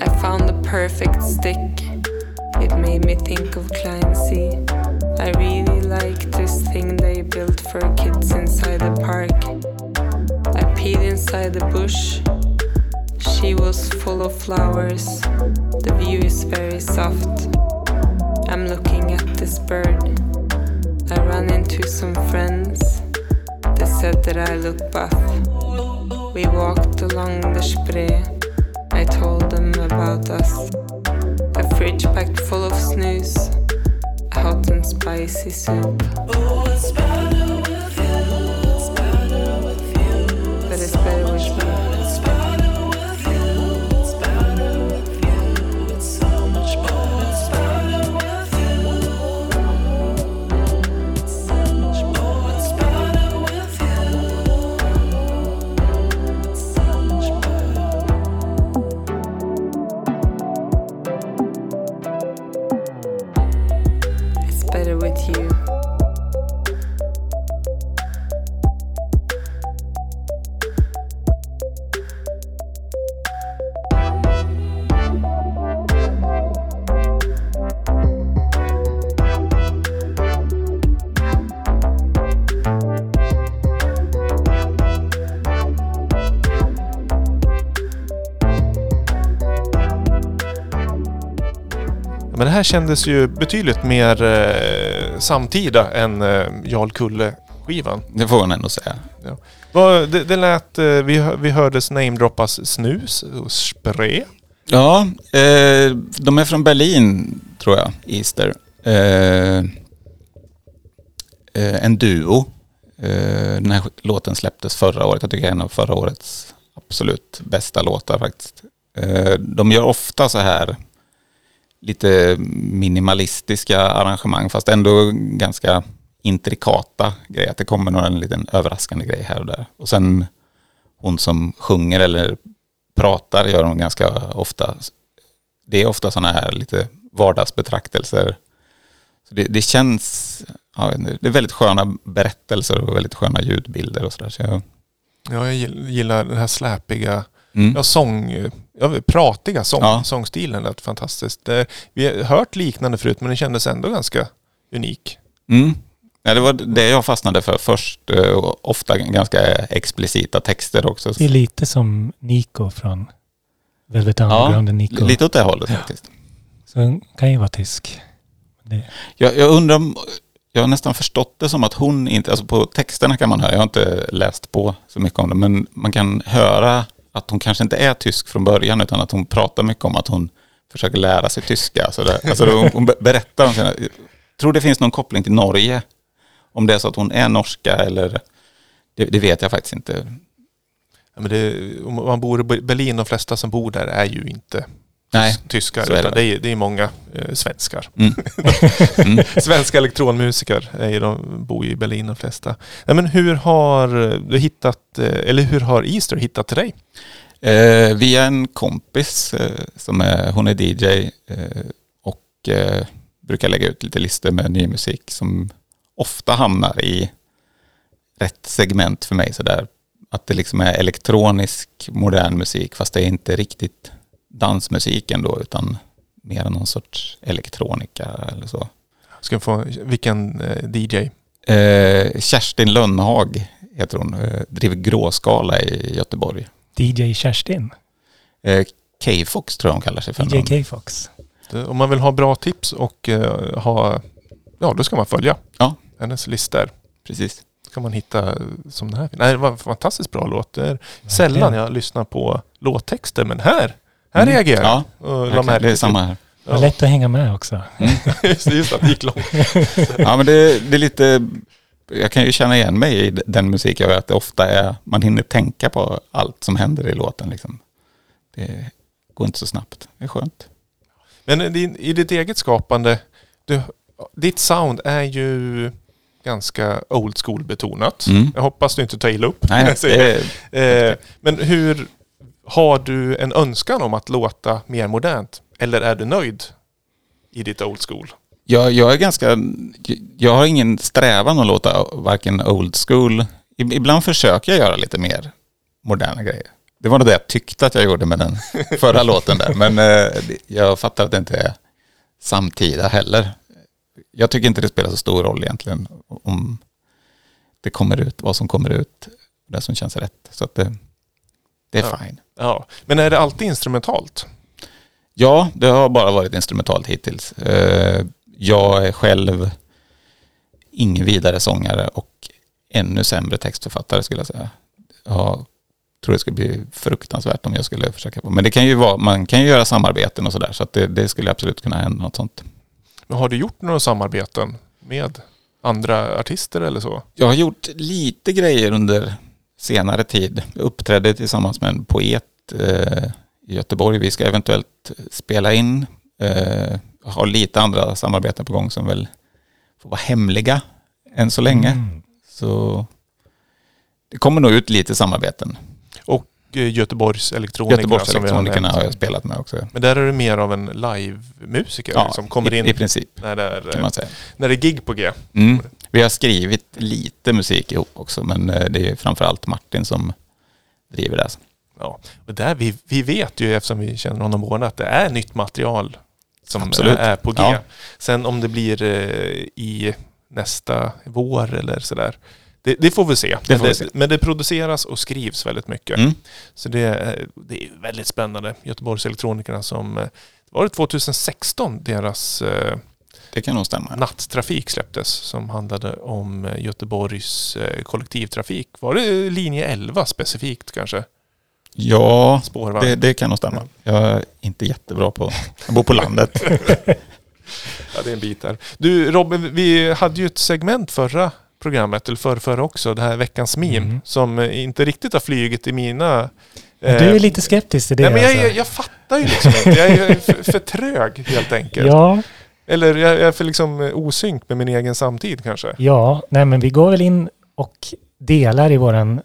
I found the perfect stick. It made me think of Clancy. I really like this thing they built for kids inside the park. I peed inside the bush. She was full of flowers. The view is very soft. I'm looking at this bird. I ran into some friends. They said that I look buff. We walked along the Spree. I told them about us. A fridge packed full of snooze. Hot and spicy soup. Här kändes ju betydligt mer eh, samtida än eh, Jarl Kulle-skivan. Det får man ändå säga. Vad- Det, det lät, eh, vi, vi hördes namedroppas snus och spray. Ja, eh, de är från Berlin tror jag, Easter. Eh, eh, en duo. Eh, den här låten släpptes förra året. Jag tycker det är en av förra årets absolut bästa låtar faktiskt. Eh, De gör ofta så här lite minimalistiska arrangemang fast ändå ganska intrikata grejer. Att det kommer någon liten överraskande grej här och där. Och sen hon som sjunger eller pratar gör hon ganska ofta. Det är ofta sådana här lite vardagsbetraktelser. Så det, det känns, ja, det är väldigt sköna berättelser och väldigt sköna ljudbilder och sådär. Så jag, Ja, jag gillar den här släpiga, mm. ja, sång, ja, pratiga sång, Ja. sångstilen. Lät fantastiskt. Det, vi har hört liknande förut men den kändes ändå ganska unik. Mm. Ja, det var det jag fastnade för först. eh, och Ofta ganska explicita texter också. Det är lite som Nico från Velvet Underground. och Nico. lite åt det hållet faktiskt. Så den kan ju vara tysk. Det, Jag, jag undrar om, jag har nästan förstått det som att hon inte, alltså på texterna kan man höra, jag har inte läst på så mycket om det, men man kan höra att hon kanske inte är tysk från början utan att hon pratar mycket om att hon försöker lära sig tyska. Så det, alltså hon, hon berättar om sina, jag tror det finns någon koppling till Norge. Om det är så att hon är norska eller, det, det vet jag faktiskt inte. Ja, men det, om man bor i Berlin, de flesta som bor där är ju inte Nej, tyskar. så är det utan det, är, det är många eh, svenskar. Mm. [LAUGHS] Mm. Svenska elektronmusiker är de, bor ju i Berlin de flesta. Nej, men hur har du hittat, eh, eller hur har Easter hittat till dig? Eh, via en kompis eh, som är, hon är DJ eh, och eh, brukar lägga ut lite listor med ny musik som ofta hamnar i rätt segment för mig sådär. Att det liksom är elektronisk modern musik fast det är inte riktigt dansmusik ändå utan mer någon sorts elektronika eller så. Ska få, vilken eh, DJ? Eh, Kerstin Lönnhag heter hon, eh, driver Gråskala i Göteborg. DJ Kerstin. Eh, K-Fox tror jag hon kallar sig för. DJ K-Fox. Om man vill ha bra tips och eh, ha, ja då ska man följa Ja. hennes listor. Precis. kan man hitta som den här. Nej, det var en fantastiskt bra låt. Det är sällan jag lyssnar på låttexter, men här, här Mm. reagerar Ja, jag. Och verkligen. märke det är samma här. Var lätt att hänga med också. [LAUGHS] just, det, just att det gick långt. [LAUGHS] Ja, men det, det är lite... Jag kan ju känna igen mig i den musik jag gör, att det ofta är... Man hinner tänka på allt som händer i låten. Liksom. Det går inte så snabbt. Det är skönt. Men i, din- i ditt eget skapande, du, ditt sound är ju ganska old school betonat. Mm. Jag hoppas du inte tar illa upp. Nej, det är, Eh, men hur har du en önskan om att låta mer modernt? Eller är du nöjd i ditt old school? jag, jag är ganska... Jag har ingen strävan att låta varken old school... ib- Ibland försöker jag göra lite mer moderna grejer. Det var nog det jag tyckte att jag gjorde med den [LAUGHS] förra låten där. Men eh, jag fattar att det inte är samtida heller. Jag tycker inte det spelar så stor roll egentligen om det kommer ut, vad som kommer ut, det som känns rätt. Så att det, det är Ja. fine. Ja. Men är det alltid instrumentalt? Ja, det har bara varit instrumentalt hittills. Eh, Jag är själv ingen vidare sångare och ännu sämre textförfattare skulle jag säga. Jag tror det skulle bli fruktansvärt om jag skulle försöka. Men det kan ju vara, man kan ju göra samarbeten och sådär så att det, det skulle absolut kunna hända något sånt. Men har du gjort några samarbeten med andra artister eller så? Jag har gjort lite grejer under senare tid. Jag uppträdde tillsammans med en poet eh, i Göteborg. Vi ska eventuellt spela in. Eh, har lite andra samarbeten på gång som väl får vara hemliga än så länge. Mm. Så det kommer nog ut lite samarbeten. Och eh, Göteborgs elektronikerna Göteborgs som vi har elektronikerna har jag spelat med också. Men där är du mer av en live-musiker Ja, som kommer i, in i princip när, det är, eh, när det är gig på G. Mm. Vi har skrivit lite musik ihop också men eh, det är framförallt Martin som driver det. Ja. Och där vi, vi vet ju eftersom vi känner honom båda att det är nytt material som Absolut. är på G. Ja. Sen om det blir eh, i nästa vår eller sådär. Det, det får vi se. Det men, får vi det, se. men det produceras och skrivs väldigt mycket. Mm. Så det, är- det är väldigt spännande. Göteborgs elektronikerna som eh, var det 2016 deras Det kan nog stämma. natttrafik släpptes som handlade om eh, Göteborgs kollektivtrafik. Var det linje 11 specifikt kanske? Ja, Spårvagn? det, det kan nog stämma. Jag är inte jättebra på... Jag bor på landet. [LAUGHS] Ja, det är en bit där. Du Robin, vi hade ju ett segment förra programmet, eller förra, förra också, det här veckans meme, Mm. som eh, inte riktigt har flugit i mina Du är lite skeptisk till det Nej, men jag, alltså. jag, jag fattar ju liksom inte. Jag är för, för trög helt enkelt. Ja, Eller jag, jag är för liksom osynk med min egen samtid kanske. ja, nej men vi går väl in och delar i våran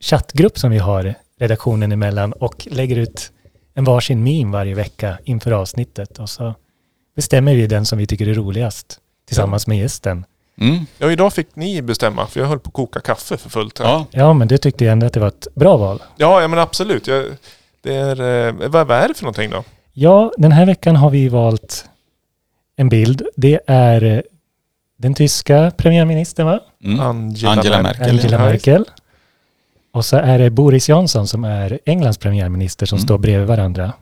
chattgrupp som vi har redaktionen emellan och lägger ut en varsin meme varje vecka inför avsnittet och så bestämmer vi den som vi tycker är roligast tillsammans med gästen. Mm. Ja, idag fick ni bestämma för jag höll på att koka kaffe för fullt här. Ja. Ja, men du tyckte ändå att det var ett bra val. Ja, ja men absolut. Jag, det är, eh, vad, vad är det för någonting då? Ja, den här veckan har vi valt en bild. Det är eh, den tyska premiärministern, va? Mm. Angela, Angela Merkel. Merkel. Angela Ja, Merkel. Och så är det Boris Johnson som är Englands premiärminister som Mm. står bredvid varandra.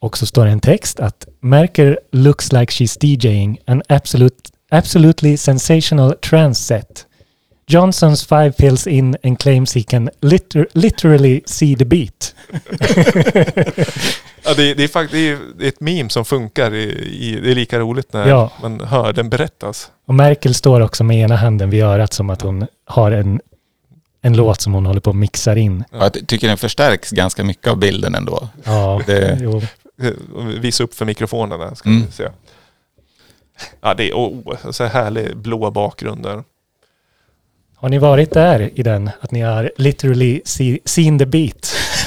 Och så står det en text att Merkel looks like she's DJing an absolute, absolutely sensational trance set. Johnson's five pills in and claims he can liter- literally see the beat. [LAUGHS] Ja, det, det, är fakt- det är det är ett meme som funkar. I, i, det är lika roligt när Ja. man hör den berättas. Och Merkel står också med ena handen vid örat som att hon har en, en låt som hon håller på att mixar in. Ja, Jag tycker den förstärks ganska mycket av bilden ändå. Ja, Det- jo. Visa upp för mikrofonerna ska Mm. vi se. Ja, det är oh, så härlig blå bakgrund där. Har ni varit där i den? Att ni har literally see, seen the beat? [LAUGHS]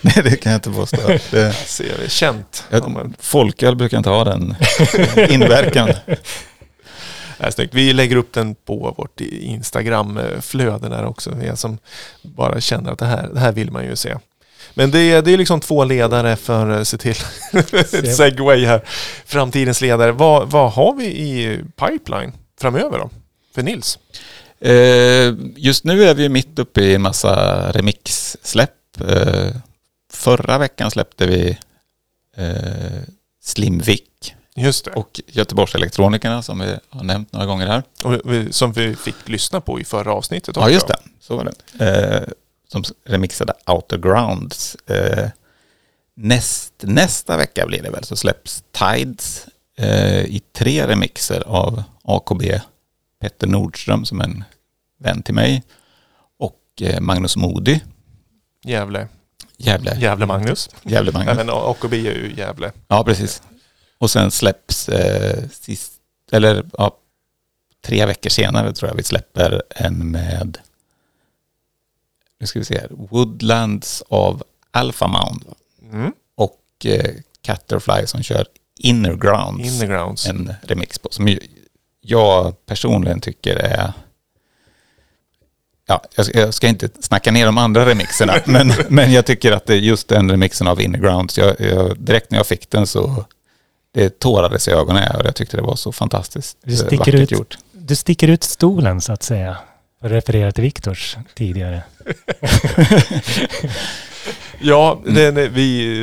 Nej, det kan jag inte påstå. Det, Ser vi. Känt. jag, folköl brukar inte ha den inverkan. [LAUGHS] är snyggt. Vi lägger upp den på vårt Instagram-flöde där också. Vi är som bara känner att det här, det här vill man ju se. Men det är, det är liksom två ledare för, se till, [LAUGHS] ett segway här. Framtidens ledare. Vad, vad har vi i pipeline framöver då? För Nils? Eh, just nu är vi mitt uppe i en massa remix-släpp. Eh, förra veckan släppte vi eh, Slimvik Just det. och Göteborgselektronikerna som vi har nämnt några gånger här. Och vi, som vi fick lyssna på i förra avsnittet också. Ja, just det. Så var det. Eh, som remixade Outer Grounds. Eh, näst, nästa vecka blir det väl så släpps Tides eh, i tre remixer av AKB Petter Nordström som är en vän till mig och eh, Magnus Modi, Gävle. Gävle, Gävle Magnus. Gävle Magnus. Nej men AKB är ju Gävle. Ja, precis. Och sen släpps eh, sist, eller ja, tre veckor senare tror jag vi släpper en med, nu ska vi se här, Woodlands av Alpha Mound Mm. och eh, Catterfly som kör Inner Grounds. In the grounds. En remix på som jag personligen tycker är Ja, jag ska, inte snacka ner de andra remixerna, [LAUGHS] men, men jag tycker att det är just den remixen av Inner Grounds, jag, jag, direkt när jag fick den så det tårades i ögonen och jag tyckte det var så fantastiskt Det eh, sticker vackert ut. gjort. Du sticker ut stolen så att säga. För att referera till Viktors tidigare. [LAUGHS] Ja, Mm. det, vi,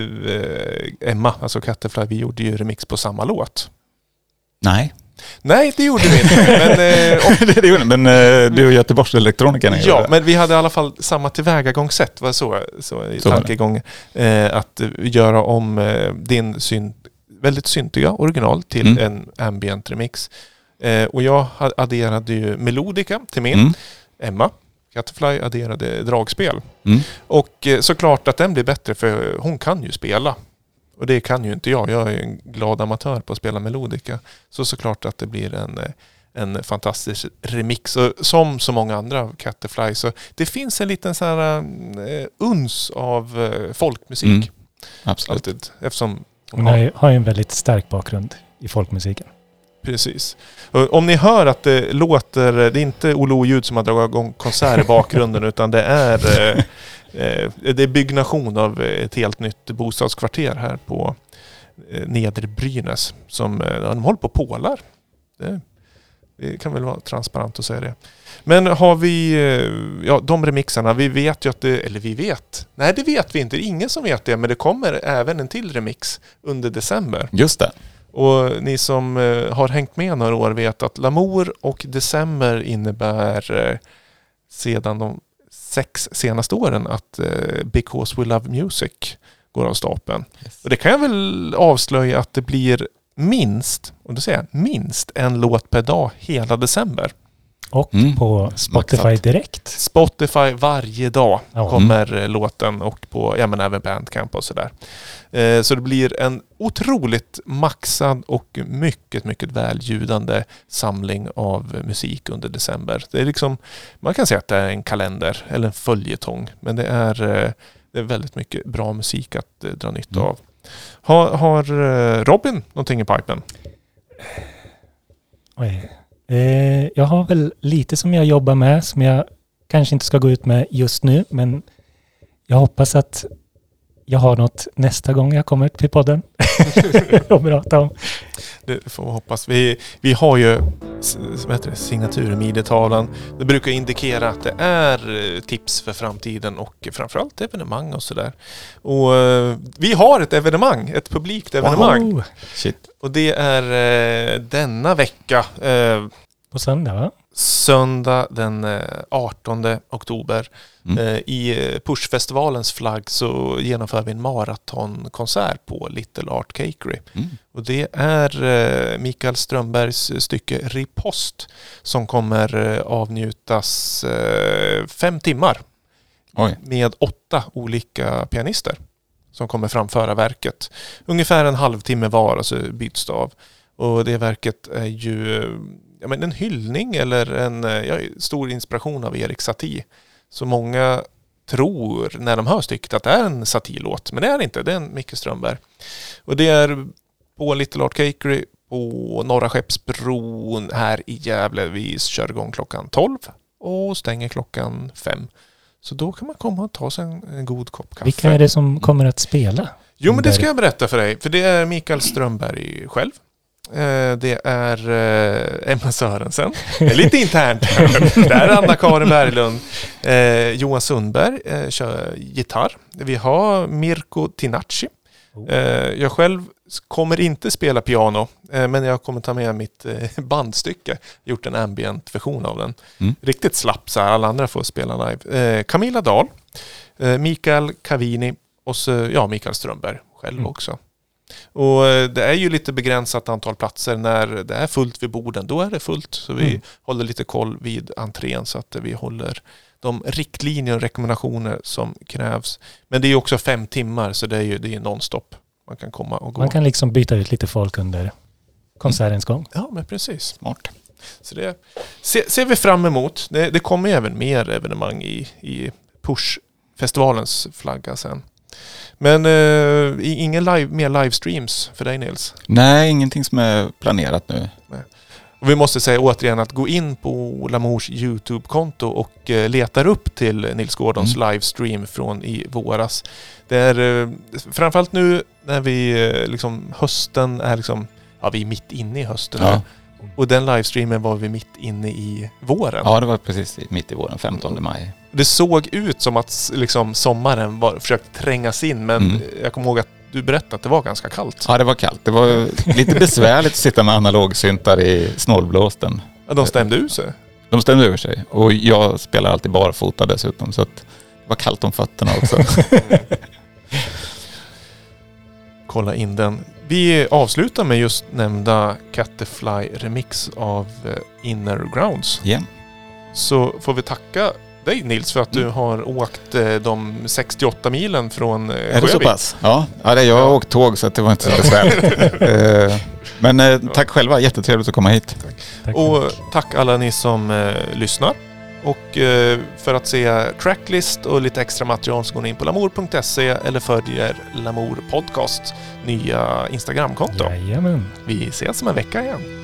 eh, Emma, alltså Catterfly, vi gjorde ju remix på samma låt. Nej, Nej, det gjorde vi inte. Men, eh, [LAUGHS] och, det, det gjorde men eh, du och Göteborgselektronikerna ja, gjorde det. men vi hade i alla fall samma tillvägagångssätt. Var så, så i Så var det. tankegång. Eh, att göra om eh, din syn, väldigt syntiga original till Mm. en ambient remix. Eh, och jag adderade ju melodika till min. Mm, Emma, Catterfly, adderade dragspel. mm, Och eh, såklart att den blir bättre för hon kan ju spela. Och det kan ju inte jag. Jag är en glad amatör på att spela melodika. Så såklart att det blir en, eh, en fantastisk remix. Och som så många andra av Catterfly så det finns en liten så här eh, uns av eh, folkmusik. Mm. absolut. Alltid. Eftersom Hon har ju, har en väldigt stark bakgrund i folkmusiken. Precis. Och Om ni hör att det låter, det är inte Olo ljud som har dragit igång konsert i bakgrunden [LAUGHS] utan det är, eh, eh, det är byggnation av ett helt nytt bostadskvarter här på eh, Nedre Brynäs. Som, de håller på och pålar. Det, det kan väl vara transparent att säga det. Men har vi, eh, ja de remixarna, vi vet ju att det, eller vi vet, nej det vet vi inte, det är ingen som vet det, men det kommer även en till remix under december. Just det. Och ni som eh, har hängt med några år vet att Lamour och December innebär eh, sedan de sex senaste åren att Because We Love Music går av stapeln. Och det kan jag väl avslöja att det blir minst, och då säger jag minst en låt per dag hela december. Och Mm. på Spotify Maxat. direkt. Spotify varje dag Ja. kommer eh, låten och på, ja men även Bandcamp och sådär. Eh, så det blir en otroligt maxad och mycket, mycket väljudande samling av musik under december. Det är liksom, man kan säga att det är en kalender eller en följetong, men det är, eh, det är väldigt mycket bra musik att eh, dra nytta Mm. av. Har, har eh, Robin någonting i pipen? Oj. Eh, jag har väl lite som jag jobbar med som jag kanske inte ska gå ut med just nu, men jag hoppas att jag har något nästa gång jag kommer till podden [LAUGHS] att prata om. Det får vi hoppas. Vi, vi har ju s- vad heter det. Det brukar indikera att det är eh, tips för framtiden och framförallt evenemang och sådär. Och eh, vi har ett evenemang, ett publikt evenemang. Wow. Shit. Och det är eh, denna vecka, På söndag va? Söndag den eh, 18 oktober. Mm. Eh, I eh, Pushfestivalens flagg så genomför vi en maratonkonsert på Little Art Cakery. Mm. Och det är eh, Mikael Strömbergs stycke Ripost som kommer eh, avnjutas eh, fem timmar Oj. med åtta olika pianister som kommer framföra verket. Ungefär en halvtimme var, alltså byts det av. Och det verket är ju eh, ja, men en hyllning eller en eh, ja, stor inspiration av Erik Satie. Så många tror när de hör stycket att det är en Satie-låt, men det är det inte. Det är en Micke Strömberg. Och det är på Little Art Cakery på Norra Skeppsbron här i Gävle. Vi kör igång klockan 12 och stänger klockan 5. Så då kan man komma och ta sig en, en god kopp kaffe. Vilka är det som kommer att spela? Jo, men det ska jag berätta för dig. För det är Mikael Strömberg själv. Eh, Det är eh, Emma Sörensen. Lite internt. Det är Anna-Karin Berglund. Eh, Johan Sundberg kör gitarr. Vi har Mirko Tinacci. Oh. Jag själv kommer inte spela piano, men jag kommer ta med mitt bandstycke. Gjort en ambient-version av den. Mm. Riktigt slapp så här, alla andra får spela live. Camilla Dahl, Mikael Cavini och så, ja, Mikael Strömberg själv Mm. också. Och eh, det är ju lite begränsat antal platser. När det är fullt vid borden, då är det fullt. Så vi Mm. håller lite koll vid entrén så att vi håller de riktlinjer och rekommendationer som krävs. Men det är ju också fem timmar så det är ju det är nonstop. Man kan komma och gå. Man kan liksom byta ut lite folk under konsertens gång. Ja, men precis. Smart. Så det ser, ser vi fram emot. Det, det kommer ju även mer evenemang i, i Push-festivalens flagga sen. Men eh, ingen live, mer livestreams för dig Nils. Nej, ingenting som är planerat nu. Och vi måste säga återigen att gå in på Lamours YouTube-konto och eh, letar upp till Nils Gordons Mm. livestream från i våras. Det är eh, framförallt nu när vi eh, liksom hösten är liksom, ja vi är mitt inne i hösten Ja, nu. Och den livestreamen var vi mitt inne i våren. ja det var precis mitt i våren, 15 maj. Det såg ut som att liksom, sommaren var, försökte trängas in men Mm. jag kommer ihåg att du berättade att det var ganska kallt. Ja, det var kallt. Det var lite besvärligt att sitta med analogsyntar i snålblåsten. Ja, de stämde ut sig. De stämde över sig. Och jag spelar alltid barfota dessutom, så att det var kallt om fötterna också. [LAUGHS] Kolla in den. Vi avslutar med just nämnda Catterfly remix av eh, Inner Grounds. Ja. Så får vi tacka dig Nils för att du Mm. har åkt eh, de 68 milen från eh, Är det så pass? Ja, ja det, jag har åkt tåg så att det var inte så besvärligt. [LAUGHS] Men tack själva, jättetrevligt att komma hit. Tack. Och tack alla ni som lyssnar. Och eh, för att se tracklist och lite extra material så går ni in på lamour.se eller följer Lamour Podcast nya Instagramkonto. Jajamän. Vi ses om en vecka igen.